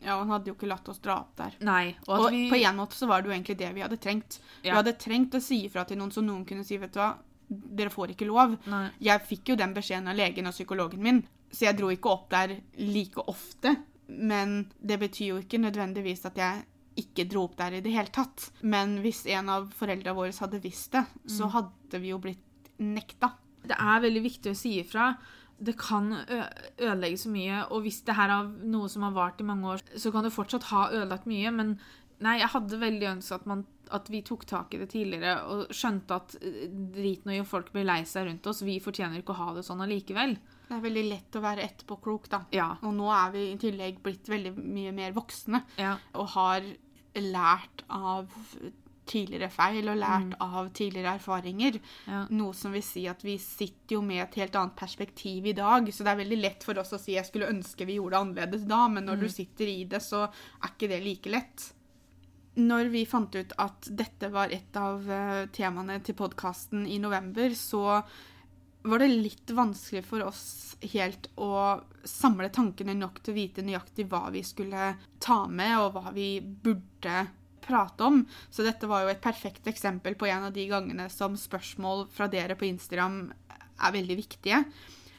Ja, og Han hadde jo ikke latt oss dra opp der. Nei. Og Og vi på en måte så var det jo egentlig det vi hadde trengt. Vi hadde trengt å si ifra til noen, så noen kunne si vet du hva, dere får ikke lov. Nei. Jeg fikk jo den beskjeden av legen og psykologen min, så jeg dro ikke opp der like ofte. Men det betyr jo ikke nødvendigvis at jeg ikke dro opp der i det hele tatt. Men hvis en av foreldra våre hadde visst det, så hadde vi jo blitt nekta. Det er veldig viktig å si ifra. Det kan ødelegge så mye, og hvis det her er noe som har vart i mange år, så kan det fortsatt ha ødelagt mye, men nei, jeg hadde veldig ønsket at, man, at vi tok tak i det tidligere og skjønte at eh, drit nå i om folk blir lei seg rundt oss, vi fortjener ikke å ha det sånn allikevel. Det er veldig lett å være etterpåklok, da. Ja. Og nå er vi i tillegg blitt veldig mye mer voksne. ja. og har lært av tidligere feil og lært av tidligere erfaringer. Ja. Noe som vil si at vi sitter jo med et helt annet perspektiv i dag. Så det er veldig lett for oss å si jeg skulle ønske vi gjorde det annerledes da, men når du sitter i det, så er ikke det like lett. Når vi fant ut at dette var et av eh, temaene til podkasten i november, så var det litt vanskelig for oss helt å samle tankene nok til å vite nøyaktig hva vi skulle ta med, og hva vi burde prate om. Så dette var jo et perfekt eksempel på en av de gangene som spørsmål fra dere på Instagram er veldig viktige.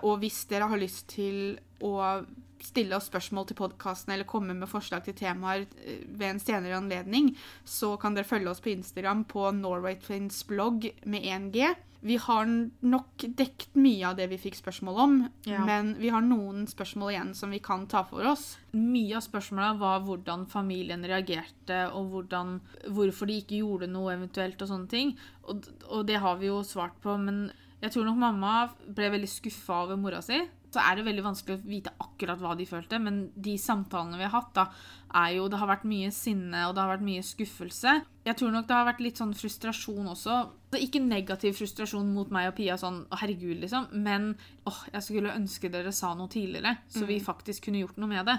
Og hvis dere har lyst til å stille oss spørsmål til podkasten eller komme med forslag til temaer eh, ved en senere anledning, så kan dere følge oss på Instagram på Norwaytwins blogg med 1G. Vi har nok dekt mye av det vi fikk spørsmål om, Ja. men vi har noen spørsmål igjen som vi kan ta for oss. Mye av spørsmåla var hvordan familien reagerte, og hvordan, hvorfor de ikke gjorde noe eventuelt, og sånne ting. Og, og det har vi jo svart på, men jeg tror nok mamma ble veldig skuffa over mora si. Så er det veldig vanskelig å vite akkurat hva de følte, men de samtalene vi har hatt, da, er jo Det har vært mye sinne, og det har vært mye skuffelse. Jeg tror nok det har vært litt sånn frustrasjon også. Er ikke negativ frustrasjon mot meg og Pia, sånn «Å, herregud, liksom, men åh, jeg skulle ønske dere sa noe tidligere, så vi faktisk kunne gjort noe med det.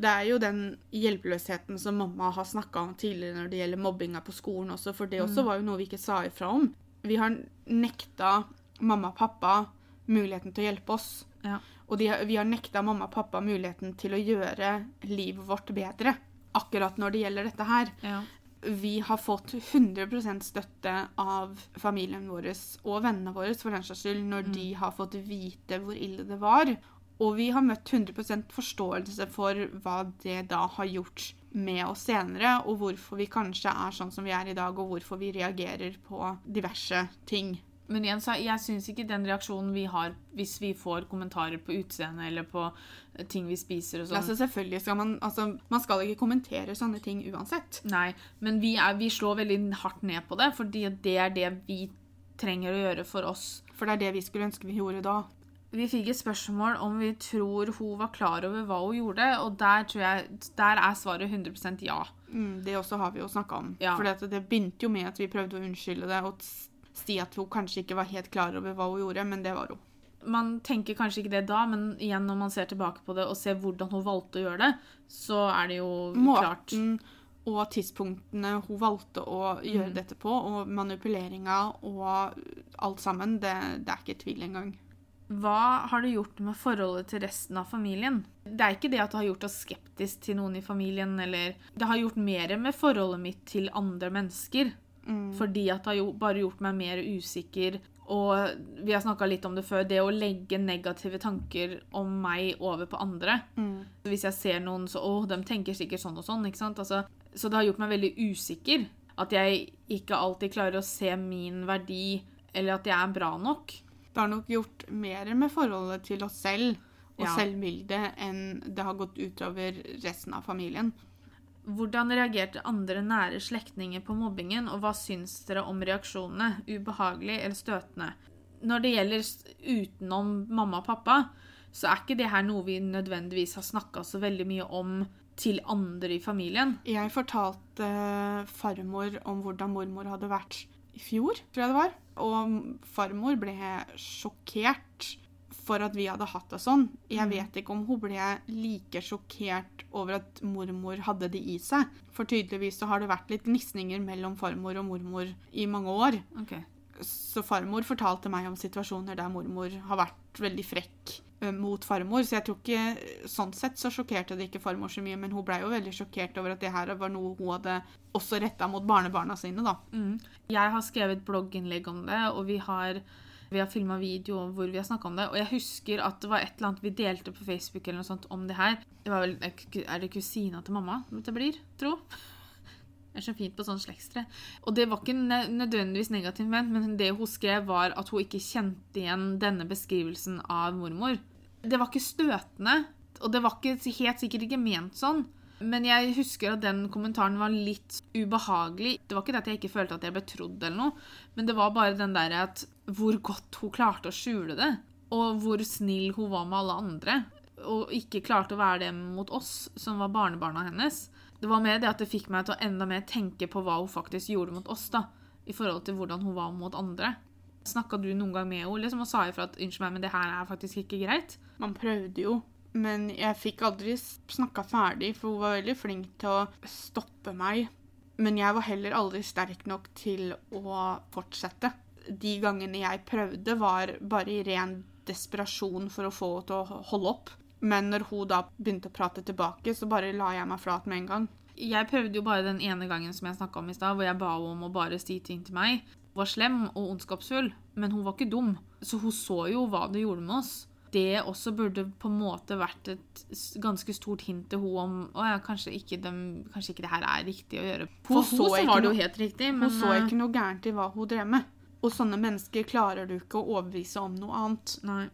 Det er jo den hjelpeløsheten som mamma har snakka om tidligere når det gjelder mobbinga på skolen også, for det også var jo noe vi ikke sa ifra om. Vi har nekta mamma og pappa muligheten til å hjelpe oss. Ja. Og de, vi har nekta mamma og pappa muligheten til å gjøre livet vårt bedre. Akkurat når det gjelder dette her. Ja. Vi har fått 100% støtte av familien vår og vennene våre for den saks skyld når de har fått vite hvor ille det var. Og vi har møtt 100% forståelse for hva det da har gjort med oss senere, og hvorfor vi kanskje er sånn som vi er i dag, og hvorfor vi reagerer på diverse ting. Men igjen, så jeg syns ikke den reaksjonen vi har hvis vi får kommentarer på utseendet eller på eh, ting vi spiser og sånn Altså selvfølgelig skal Man altså, man skal ikke kommentere sånne ting uansett. Nei, men vi, er, vi slår veldig hardt ned på det, fordi det er det vi trenger å gjøre for oss. For det er det vi skulle ønske vi gjorde da. Vi fikk et spørsmål om vi tror hun var klar over hva hun gjorde, og der, tror jeg, der er svaret 100% ja. Mm, det også har vi jo snakka om. Ja. For det, begynte jo med at vi prøvde å unnskylde det og si at hun kanskje ikke var helt klar over hva hun gjorde, men det var hun. Man tenker kanskje ikke det da, men igjen når man ser tilbake på det og ser hvordan hun valgte å gjøre det, så er det jo klart. Måten og tidspunktene hun valgte å gjøre dette på, og manipuleringa og alt sammen, det, det er ikke tvil engang. Hva har det gjort med forholdet til resten av familien? Det er ikke det at det har gjort oss skeptisk til noen i familien, eller Det har gjort mer med forholdet mitt til andre mennesker. Fordi at det har jo bare gjort meg mer usikker. Og vi har snakka litt om det før, det å legge negative tanker om meg over på andre. Hvis jeg ser noen så Å, de tenker sikkert sånn og sånn. ikke sant? Altså, så det har gjort meg veldig usikker. At jeg ikke alltid klarer å se min verdi, eller at jeg er bra nok. Det har nok gjort mer med forholdet til oss selv og Ja. selvbildet enn det har gått utover resten av familien. Hvordan reagerte andre nære slektninger på mobbingen, og hva syns dere om reaksjonene? Ubehagelig eller støtende? Når det gjelder utenom mamma og pappa, så er ikke det her noe vi nødvendigvis har snakka så veldig mye om til andre i familien. Jeg fortalte eh, farmor om hvordan mormor hadde vært i fjor, tror jeg det var. Og farmor ble sjokkert for at vi hadde hatt det sånn. Jeg vet ikke om hun ble like sjokkert over at mormor hadde det i seg. For tydeligvis så har det vært litt gnisninger mellom farmor og mormor i mange år. Okay. Så farmor fortalte meg om situasjoner der mormor har vært veldig frekk eh, mot farmor. Så jeg tror ikke Sånn sett så sjokkerte det ikke farmor så mye, men hun blei jo veldig sjokkert over at det her var noe hun hadde også retta mot barnebarna sine, da. Mm. Jeg har skrevet blogginnlegg om det, og vi har, vi har filma video hvor vi har snakka om det. Og jeg husker at det var et eller annet vi delte på Facebook eller noe sånt om det her. Det var vel, Er det kusina til mamma det blir, tro? [laughs] Det er så fint på sånn slektstre. Og det var ikke nødvendigvis negativt ment, men det hun skrev, var at hun ikke kjente igjen denne beskrivelsen av mormor. Det var ikke støtende, og det var ikke, helt sikkert ikke ment sånn. Men jeg husker at den kommentaren var litt ubehagelig. Det var ikke det at jeg ikke følte at jeg ble trodd, eller noe, men det var bare den der at hvor godt hun klarte å skjule det. Og hvor snill hun var med alle andre. Og ikke klarte å være det mot oss, som var barnebarna hennes. Det var mer det at det fikk meg til å enda mer tenke på hva hun faktisk gjorde mot oss, da. I forhold til hvordan hun var mot andre. Snakka du noen gang med henne liksom, og sa ifra at 'unnskyld meg, men det her er faktisk ikke greit'? Man prøvde jo, men jeg fikk aldri snakka ferdig, for hun var veldig flink til å stoppe meg. Men jeg var heller aldri sterk nok til å fortsette. De gangene jeg prøvde, var bare i ren desperasjon for å få henne til å holde opp. Men når hun da begynte å prate tilbake, så bare la jeg meg flat med en gang. Jeg prøvde jo bare den ene gangen som jeg snakka om i stad, hvor jeg ba henne om å bare si ting til meg. Hun var slem og ondskapsfull, men hun var ikke dum. Så hun så jo hva det gjorde med oss. Det også burde på en måte vært et ganske stort hint til hun om å ja, kanskje ikke, de, kanskje ikke det her er riktig å gjøre. For hun, hun så så var det jo helt riktig, Hun men så eh, ikke noe gærent i hva hun drev med. Og sånne mennesker klarer du ikke å overbevise om noe annet. Nei.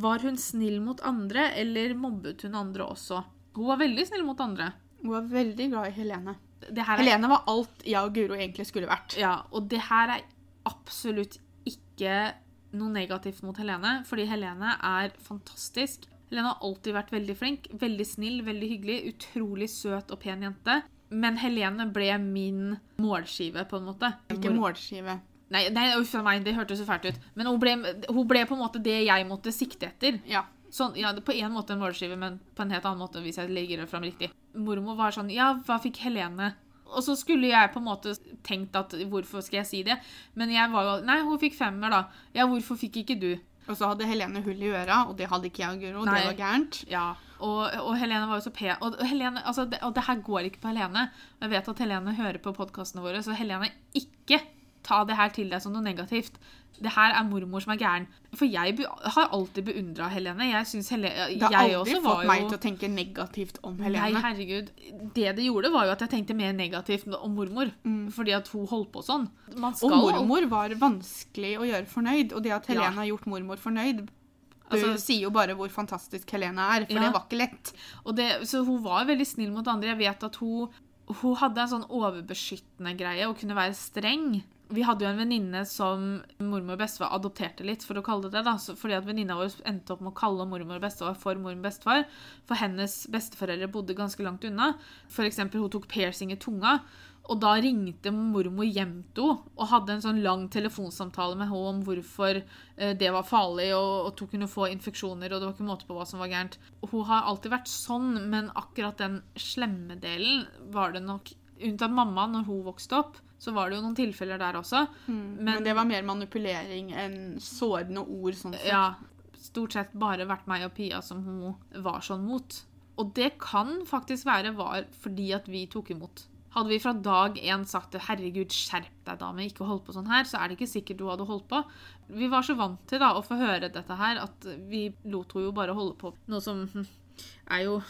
Var hun snill mot andre, eller mobbet hun andre også? Hun var veldig snill mot andre. Hun var veldig glad i Helene. Er, Helene var alt jeg og Guro egentlig skulle vært. ja, og det her er absolutt ikke noe negativt mot Helene, fordi Helene er fantastisk. Helene har alltid vært veldig flink, veldig snill, veldig hyggelig, utrolig søt og pen jente. Men Helene ble min målskive, på en måte. Ikke målskive. Nei, nei uff a meg, det hørtes så fælt ut. Men hun ble, hun ble på en måte det jeg måtte sikte etter. Ja. Sånn, ja, På en måte en målskive, men på en helt annen måte hvis jeg legger det fram riktig. Mormor var sånn Ja, hva fikk Helene? Og så skulle jeg på en måte tenkt at hvorfor skal jeg si det? Men jeg var jo Nei, hun fikk femmer, da. Ja, hvorfor fikk ikke du? Og så hadde Helene hull i øra, og det hadde ikke jeg og Guro. Det var gærent. Ja, og, og Helene var jo så pen. Og, Helene, altså, det, og det her går ikke på Helene. Jeg vet at Helene hører på podkastene våre, så Helene, ikke ta det her til deg som noe negativt. Det her er mormor som er gæren. For jeg har alltid beundra Helene. Jeg synes Helene, Det har aldri fått meg jo- til å tenke negativt om Nei, herregud. Det det gjorde, var jo at jeg tenkte mer negativt om mormor. Fordi at hun holdt på sånn. Man Og mormor var vanskelig å gjøre fornøyd, og det at Helene Ja. har gjort mormor fornøyd, Altså- sier jo bare hvor fantastisk Helene er, for Ja. det var ikke lett. Og det, så hun var veldig snill mot andre. Jeg vet at hun, hun hadde en sånn overbeskyttende greie og kunne være streng. Vi hadde jo en venninne som mormor og bestefar adopterte litt, for å kalle det det. da, Fordi at venninna vår endte opp med å kalle mormor og bestefar for mormor og bestefar. For hennes besteforeldre bodde ganske langt unna. For eksempel, hun tok piercing i tunga. Og da ringte mormor hjem til henne og hadde en sånn lang telefonsamtale med henne om hvorfor eh, det var farlig, og at hun kunne få infeksjoner, og det var ikke måte på hva som var gærent. Hun har alltid vært sånn, men akkurat den slemme delen var det nok Unntatt mamma, når hun vokste opp, så var det jo noen tilfeller der også. Men, Men- det var mer manipulering enn sårende ord. sånn sett. Ja, stort sett bare vært meg og Pia som hun var sånn mot. Og det kan faktisk være var fordi at vi tok imot. Hadde vi fra dag én sagt 'herregud, skjerp deg, dame, ikke hold på sånn her', så er det ikke sikkert du hadde holdt på. Vi var så vant til da å få høre dette her at vi lot henne jo bare holde på. Noe som hm, er jo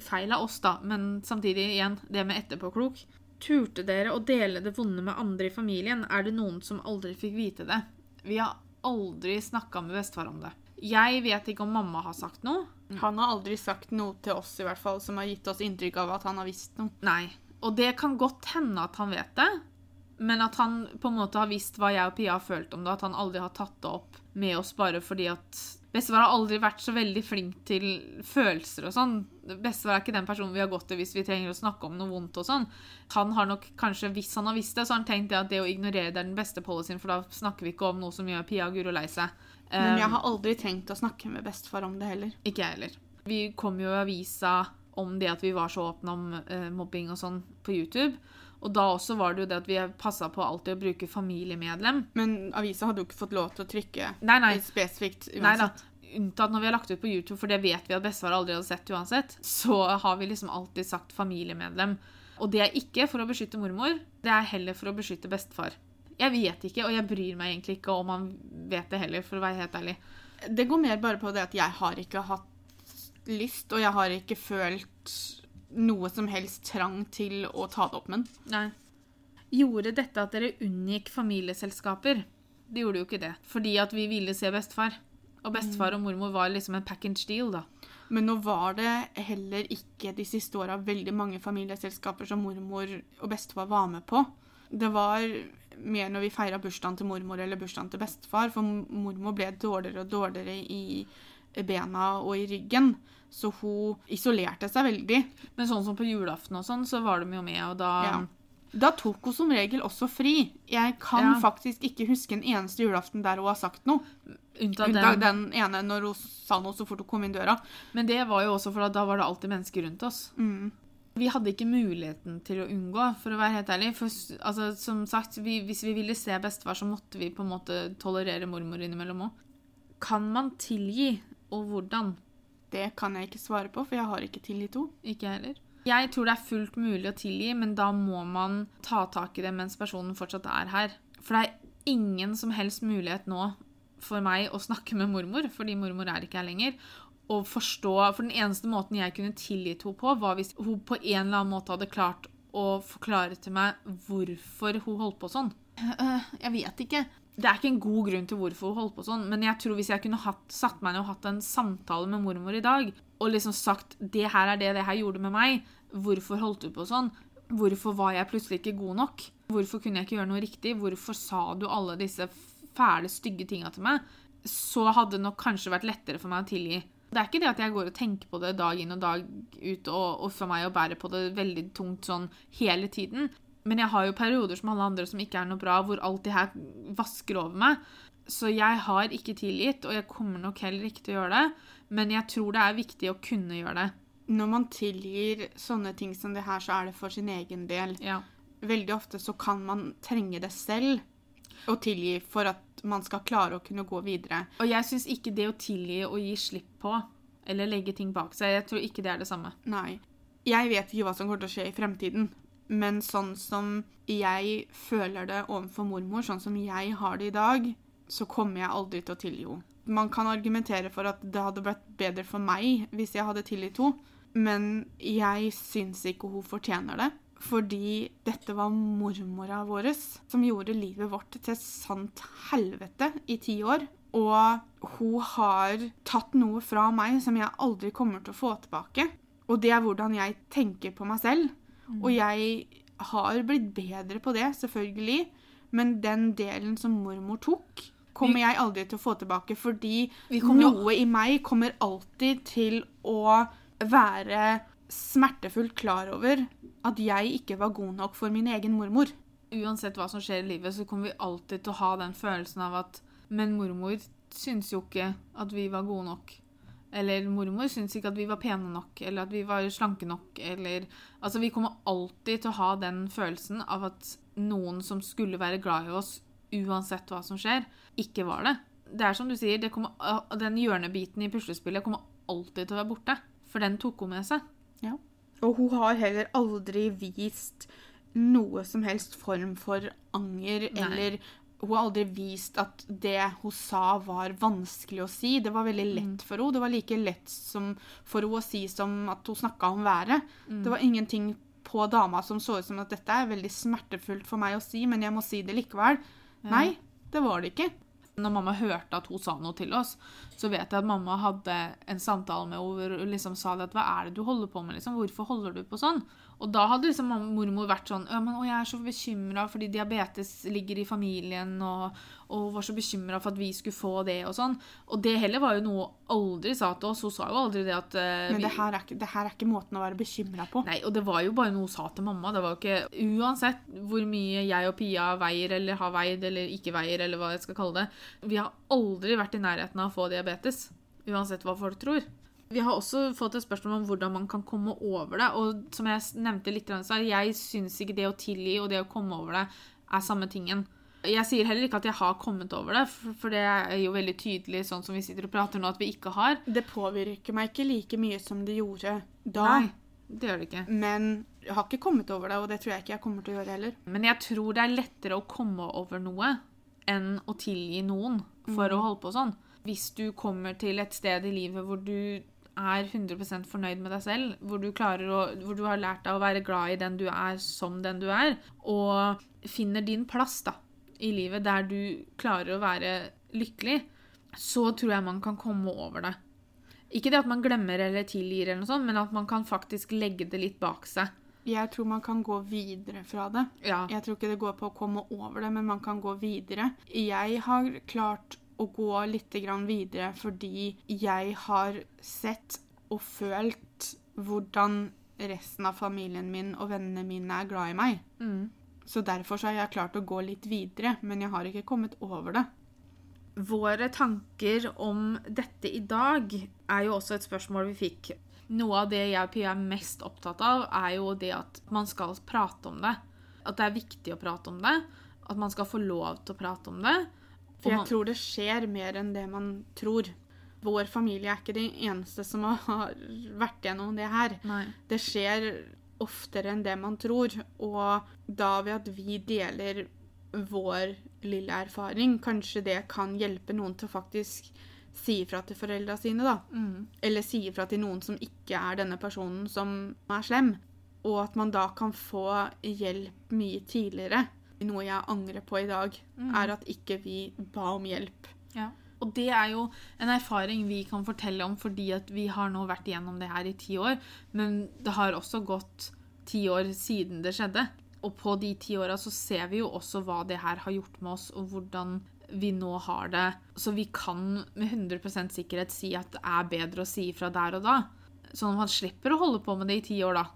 feil av oss, da, men samtidig igjen, det med etterpåklok. Turte dere å dele det vonde med andre i familien? Er det noen som aldri fikk vite det? Vi har aldri snakka med bestefar om det. Jeg vet ikke om mamma har sagt noe. Han har aldri sagt noe til oss i hvert fall, som har gitt oss inntrykk av at han har visst noe. Nei. Og det kan godt hende at han vet det, men at han på en måte har visst hva jeg og Pia har følt om det, at han aldri har tatt det opp med oss bare fordi at Bestefar har aldri vært så veldig flink til følelser og sånn. Bestefar er ikke den personen vi har gått til hvis vi trenger å snakke om noe vondt og sånn. Han har nok kanskje, hvis han har visst det, så har han tenkt det at det å ignorere det er den beste policyen, for da snakker vi ikke om noe som gjør Pia og Guro lei seg. Men Um, jeg har aldri tenkt å snakke med bestefar om det heller. Ikke jeg heller. Vi kom jo i avisa om det at vi var så åpne om uh, mobbing og sånn på YouTube. Og da også var det jo det at vi passa på alltid å bruke familiemedlem. Men avisa hadde jo ikke fått lov til å trykke Nei, nei. spesifikt Nei da. Unntatt når vi har lagt ut på YouTube, for det vet vi at bestefar aldri hadde sett uansett. Så har vi liksom alltid sagt familiemedlem. Og det er ikke for å beskytte mormor, det er heller for å beskytte bestefar. Jeg vet ikke, og jeg bryr meg egentlig ikke om han vet det heller, for å være helt ærlig. Det går mer bare på det at jeg har ikke hatt lyst, og jeg har ikke følt noe som helst trang til å ta det opp med den. Gjorde dette at dere unngikk familieselskaper? Det gjorde jo ikke det, fordi at vi ville se bestefar. Og bestefar og mormor var liksom en package deal, da. Men nå var det heller ikke de siste åra veldig mange familieselskaper som mormor og bestefar var med på. Det var mer når vi feira bursdagen til mormor eller bursdagen til bestefar, for mormor ble dårligere og dårligere i bena og i ryggen. Så hun isolerte seg veldig. Men sånn som på julaften og sånn, så var de jo med, og da Ja. Da tok hun som regel også fri. Jeg kan Ja. faktisk ikke huske en eneste julaften der hun har sagt noe. Unntatt den. den ene når hun sa noe så fort hun kom inn døra. Men det var jo også for at da var det alltid mennesker rundt oss. Mm. Vi hadde ikke muligheten til å unngå, for å være helt ærlig. For altså, som sagt, vi, hvis vi ville se bestefar, så måtte vi på en måte tolerere mormor innimellom òg. Kan man tilgi, og hvordan? Det kan jeg ikke svare på, for jeg har ikke tilgitt henne. Ikke heller. Jeg tror det er fullt mulig å tilgi, men da må man ta tak i det mens personen fortsatt er her. For det er ingen som helst mulighet nå for meg å snakke med mormor, fordi mormor er ikke her lenger. Og forstå, For den eneste måten jeg kunne tilgitt henne på, var hvis hun på en eller annen måte hadde klart å forklare til meg hvorfor hun holdt på sånn. Øh, Jeg vet ikke. Det er ikke en god grunn til hvorfor hun holdt på sånn, men jeg tror hvis jeg kunne hatt, satt meg ned og hatt en samtale med mormor i dag, og liksom sagt det her er det det her gjorde med meg, hvorfor holdt du på sånn, hvorfor var jeg plutselig ikke god nok, hvorfor kunne jeg ikke gjøre noe riktig, hvorfor sa du alle disse fæle, stygge tinga til meg, så hadde det nok kanskje vært lettere for meg å tilgi. Det er ikke det at jeg går og tenker på det dag inn og dag ut, og, for meg å bære på det veldig tungt sånn hele tiden. Men jeg har jo perioder som alle andre som ikke er noe bra, hvor alt det her vasker over meg. Så jeg har ikke tilgitt, og jeg kommer nok heller ikke til å gjøre det. Men jeg tror det er viktig å kunne gjøre det. Når man tilgir sånne ting som det her, så er det for sin egen del. Ja. Veldig ofte så kan man trenge det selv å tilgi for at man skal klare å kunne gå videre. Og jeg syns ikke det å tilgi og gi slipp på, eller legge ting bak seg, jeg tror ikke det er det samme. Nei. Jeg vet ikke hva som kommer til å skje i fremtiden, men sånn som jeg føler det overfor mormor, sånn som jeg har det i dag, så kommer jeg aldri til å tilgi henne. Man kan argumentere for at det hadde blitt bedre for meg hvis jeg hadde tilgitt henne, men jeg syns ikke hun fortjener det. Fordi dette var mormora vår som gjorde livet vårt til sant helvete i ti år. Og hun har tatt noe fra meg som jeg aldri kommer til å få tilbake. Og det er hvordan jeg tenker på meg selv. Og jeg har blitt bedre på det, selvfølgelig. Men den delen som mormor tok, kommer jeg aldri til å få tilbake. Fordi noe i meg kommer alltid til å være smertefullt klar over at jeg ikke var god nok for min egen mormor. Uansett hva som skjer i livet, så kommer vi alltid til å ha den følelsen av at Men mormor syns jo ikke at vi var gode nok. Eller mormor syntes ikke at vi var pene nok, eller at vi var slanke nok, eller Altså, vi kommer alltid til å ha den følelsen av at noen som skulle være glad i oss, uansett hva som skjer, ikke var det. Det er som du sier, det kommer, den hjørnebiten i puslespillet kommer alltid til å være borte. For den tok hun med seg. Ja. Og hun har heller aldri vist noe som helst form for anger, Nei. eller hun har aldri vist at det hun sa var vanskelig å si. Det var veldig lett for henne. Det var like lett som for henne å si som at hun snakka om været. Det var ingenting på dama som så ut som at dette er veldig smertefullt for meg å si, men jeg må si det likevel. Nei, det var det ikke. Når mamma hørte at hun sa noe til oss, så vet jeg at mamma hadde en samtale med henne hvor hun liksom sa det at hva er det du holder på med, liksom? Hvorfor holder du på sånn? Og da hadde liksom mormor vært sånn «Ja, men, å, jeg er så bekymra fordi diabetes ligger i familien, og, og var så bekymra for at vi skulle få det og sånn. Og det heller var jo noe hun aldri sa til oss. Hun sa jo aldri det at uh, Men det her er ikke, det her er ikke måten å være bekymra på. Nei, og det var jo bare noe hun sa til mamma. Det var jo ikke Uansett hvor mye jeg og Pia veier eller har veid eller ikke veier, eller hva jeg skal kalle det. Vi har aldri vært i nærheten av å få diabetes. Uansett hva folk tror. Vi har også fått et spørsmål om hvordan man kan komme over det. Og som jeg nevnte litt, så jeg syns ikke det å tilgi og det å komme over det er samme tingen. Jeg sier heller ikke at jeg har kommet over det, for det er jo veldig tydelig sånn som vi sitter og prater nå, at vi ikke har. Det påvirker meg ikke like mye som det gjorde da. Nei, det gjør det ikke. Men jeg har ikke kommet over det, og det tror jeg ikke jeg kommer til å gjøre heller. Men jeg tror det er lettere å komme over noe enn å tilgi noen for å holde på sånn. Hvis du kommer til et sted i livet hvor du er 100% fornøyd med deg selv, hvor du, å, hvor du har lært deg å være glad i den du er som den du er, og finner din plass da, i livet der du klarer å være lykkelig, så tror jeg man kan komme over det. Ikke det at man glemmer eller tilgir, eller noe sånt, men at man kan faktisk legge det litt bak seg. Jeg tror man kan gå videre fra det. Ja. Jeg tror ikke det går på å komme over det, men man kan gå videre. Jeg har klart å gå litt grann videre fordi jeg har sett og følt hvordan resten av familien min og vennene mine er glad i meg. Mm. Så derfor så har jeg klart å gå litt videre, men jeg har ikke kommet over det. Våre tanker om dette i dag er jo også et spørsmål vi fikk. Noe av det jeg og Pia er mest opptatt av, er jo det at man skal prate om det. At det er viktig å prate om det. At man skal få lov til å prate om det. For jeg tror det skjer mer enn det man tror. Vår familie er ikke de eneste som har vært gjennom det her. Nei. Det skjer oftere enn det man tror, og da ved at vi deler vår lille erfaring, kanskje det kan hjelpe noen til å faktisk si ifra til foreldra sine, da. Mm. Eller si ifra til noen som ikke er denne personen som er slem. Og at man da kan få hjelp mye tidligere. Noe jeg angrer på i dag, Mm. er at ikke vi ba om hjelp. Ja. Og det er jo en erfaring vi kan fortelle om fordi at vi har nå vært igjennom det her i ti år. Men det har også gått ti år siden det skjedde. Og på de ti åra så ser vi jo også hva det her har gjort med oss, og hvordan vi nå har det. Så vi kan med 100 sikkerhet si at det er bedre å si ifra der og da. Sånn at man slipper å holde på med det i ti år, da.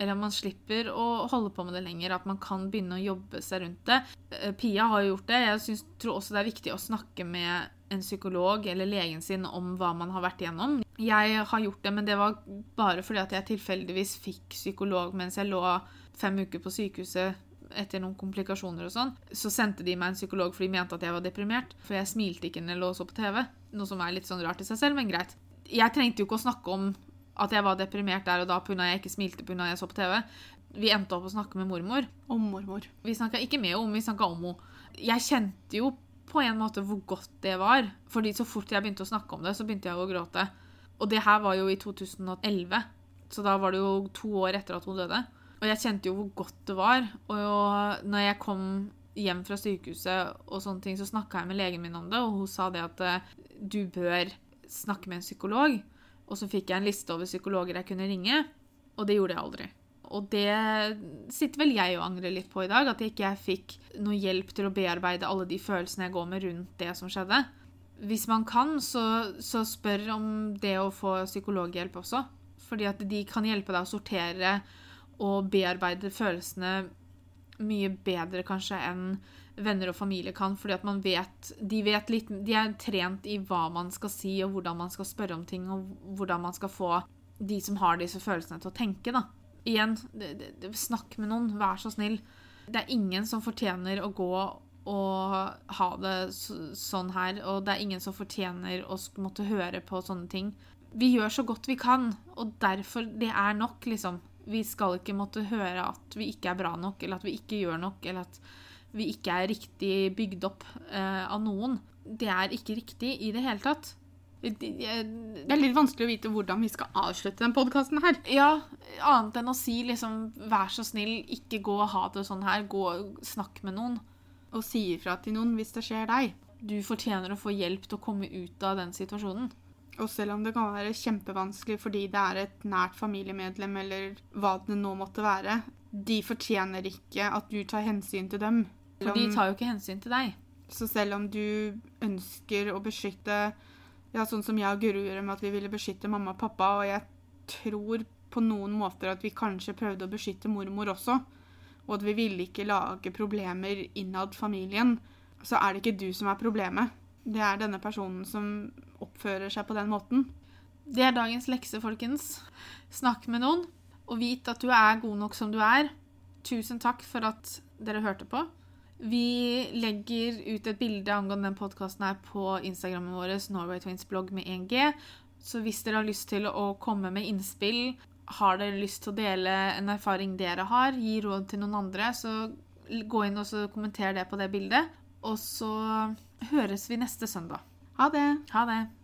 Eller man slipper å holde på med det lenger. At man kan begynne å jobbe seg rundt det. Eh, Pia har jo gjort det. Jeg synes, tror også det er viktig å snakke med en psykolog eller legen sin om hva man har vært igjennom. Jeg har gjort det, men det var bare fordi at jeg tilfeldigvis fikk psykolog mens jeg lå fem uker på sykehuset etter noen komplikasjoner og sånn. Så sendte de meg en psykolog fordi de mente at jeg var deprimert. For jeg smilte ikke når jeg lå og så på TV. Noe som er litt sånn rart i seg selv, men greit. Jeg trengte jo ikke å snakke om at jeg var deprimert der og da pga. jeg ikke smilte pga. jeg så på TV. Vi endte opp å snakke med mormor. Om mormor. Vi snakka ikke med henne, vi snakka om henne. Jeg kjente jo på en måte hvor godt det var. Fordi så fort jeg begynte å snakke om det, så begynte jeg å gråte. Og det her var jo i 2011, så da var det jo to år etter at hun døde. Og jeg kjente jo hvor godt det var. Og når jeg kom hjem fra sykehuset, og sånne ting, så snakka jeg med legen min om det, og hun sa det at eh, du bør snakke med en psykolog. Og så fikk jeg en liste over psykologer jeg kunne ringe, og det gjorde jeg aldri. Og det sitter vel jeg og angrer litt på i dag, at jeg ikke fikk noe hjelp til å bearbeide alle de følelsene jeg går med rundt det som skjedde. Hvis man kan, så, så spør om det å få psykologhjelp også. Fordi at de kan hjelpe deg å sortere og bearbeide følelsene mye bedre kanskje enn venner og familie kan, fordi at man vet De vet litt De er trent i hva man skal si, og hvordan man skal spørre om ting, og hvordan man skal få de som har disse følelsene, til å tenke, da. Igjen, snakk med noen. Vær så snill. Det er ingen som fortjener å gå og ha det så, sånn her, og det er ingen som fortjener å måtte høre på sånne ting. Vi gjør så godt vi kan, og derfor Det er nok, liksom. Vi skal ikke måtte høre at vi ikke er bra nok, eller at vi ikke gjør nok, eller at vi ikke er riktig bygd opp eh, av noen. Det er ikke riktig i det hele tatt. Det- er litt vanskelig å vite hvordan vi skal avslutte den podkasten her. ja, annet enn å si liksom vær så snill, ikke gå og ha det sånn her. Gå og snakk med noen. Og si ifra til noen hvis det skjer deg. Du fortjener å få hjelp til å komme ut av den situasjonen. Og selv om det kan være kjempevanskelig fordi det er et nært familiemedlem, eller hva det nå måtte være, de fortjener ikke at du tar hensyn til dem. For de tar jo ikke hensyn til deg. Så selv om du ønsker å beskytte Ja, sånn som jeg og Guru gjør med at vi ville beskytte mamma og pappa, og jeg tror på noen måter at vi kanskje prøvde å beskytte mormor også, og at vi ville ikke lage problemer innad familien, så er det ikke du som er problemet. Det er denne personen som oppfører seg på den måten. Det er dagens lekse, folkens. Snakk med noen, og vit at du er god nok som du er. Tusen takk for at dere hørte på. Vi legger ut et bilde angående den podkasten her på Instagrammen vår, Norway Twins blogg med 1G. Så hvis dere har lyst til å komme med innspill, har dere lyst til å dele en erfaring dere har, gi råd til noen andre, så gå inn og kommenter det på det bildet. Og så høres vi neste søndag. Ha det! Ha det.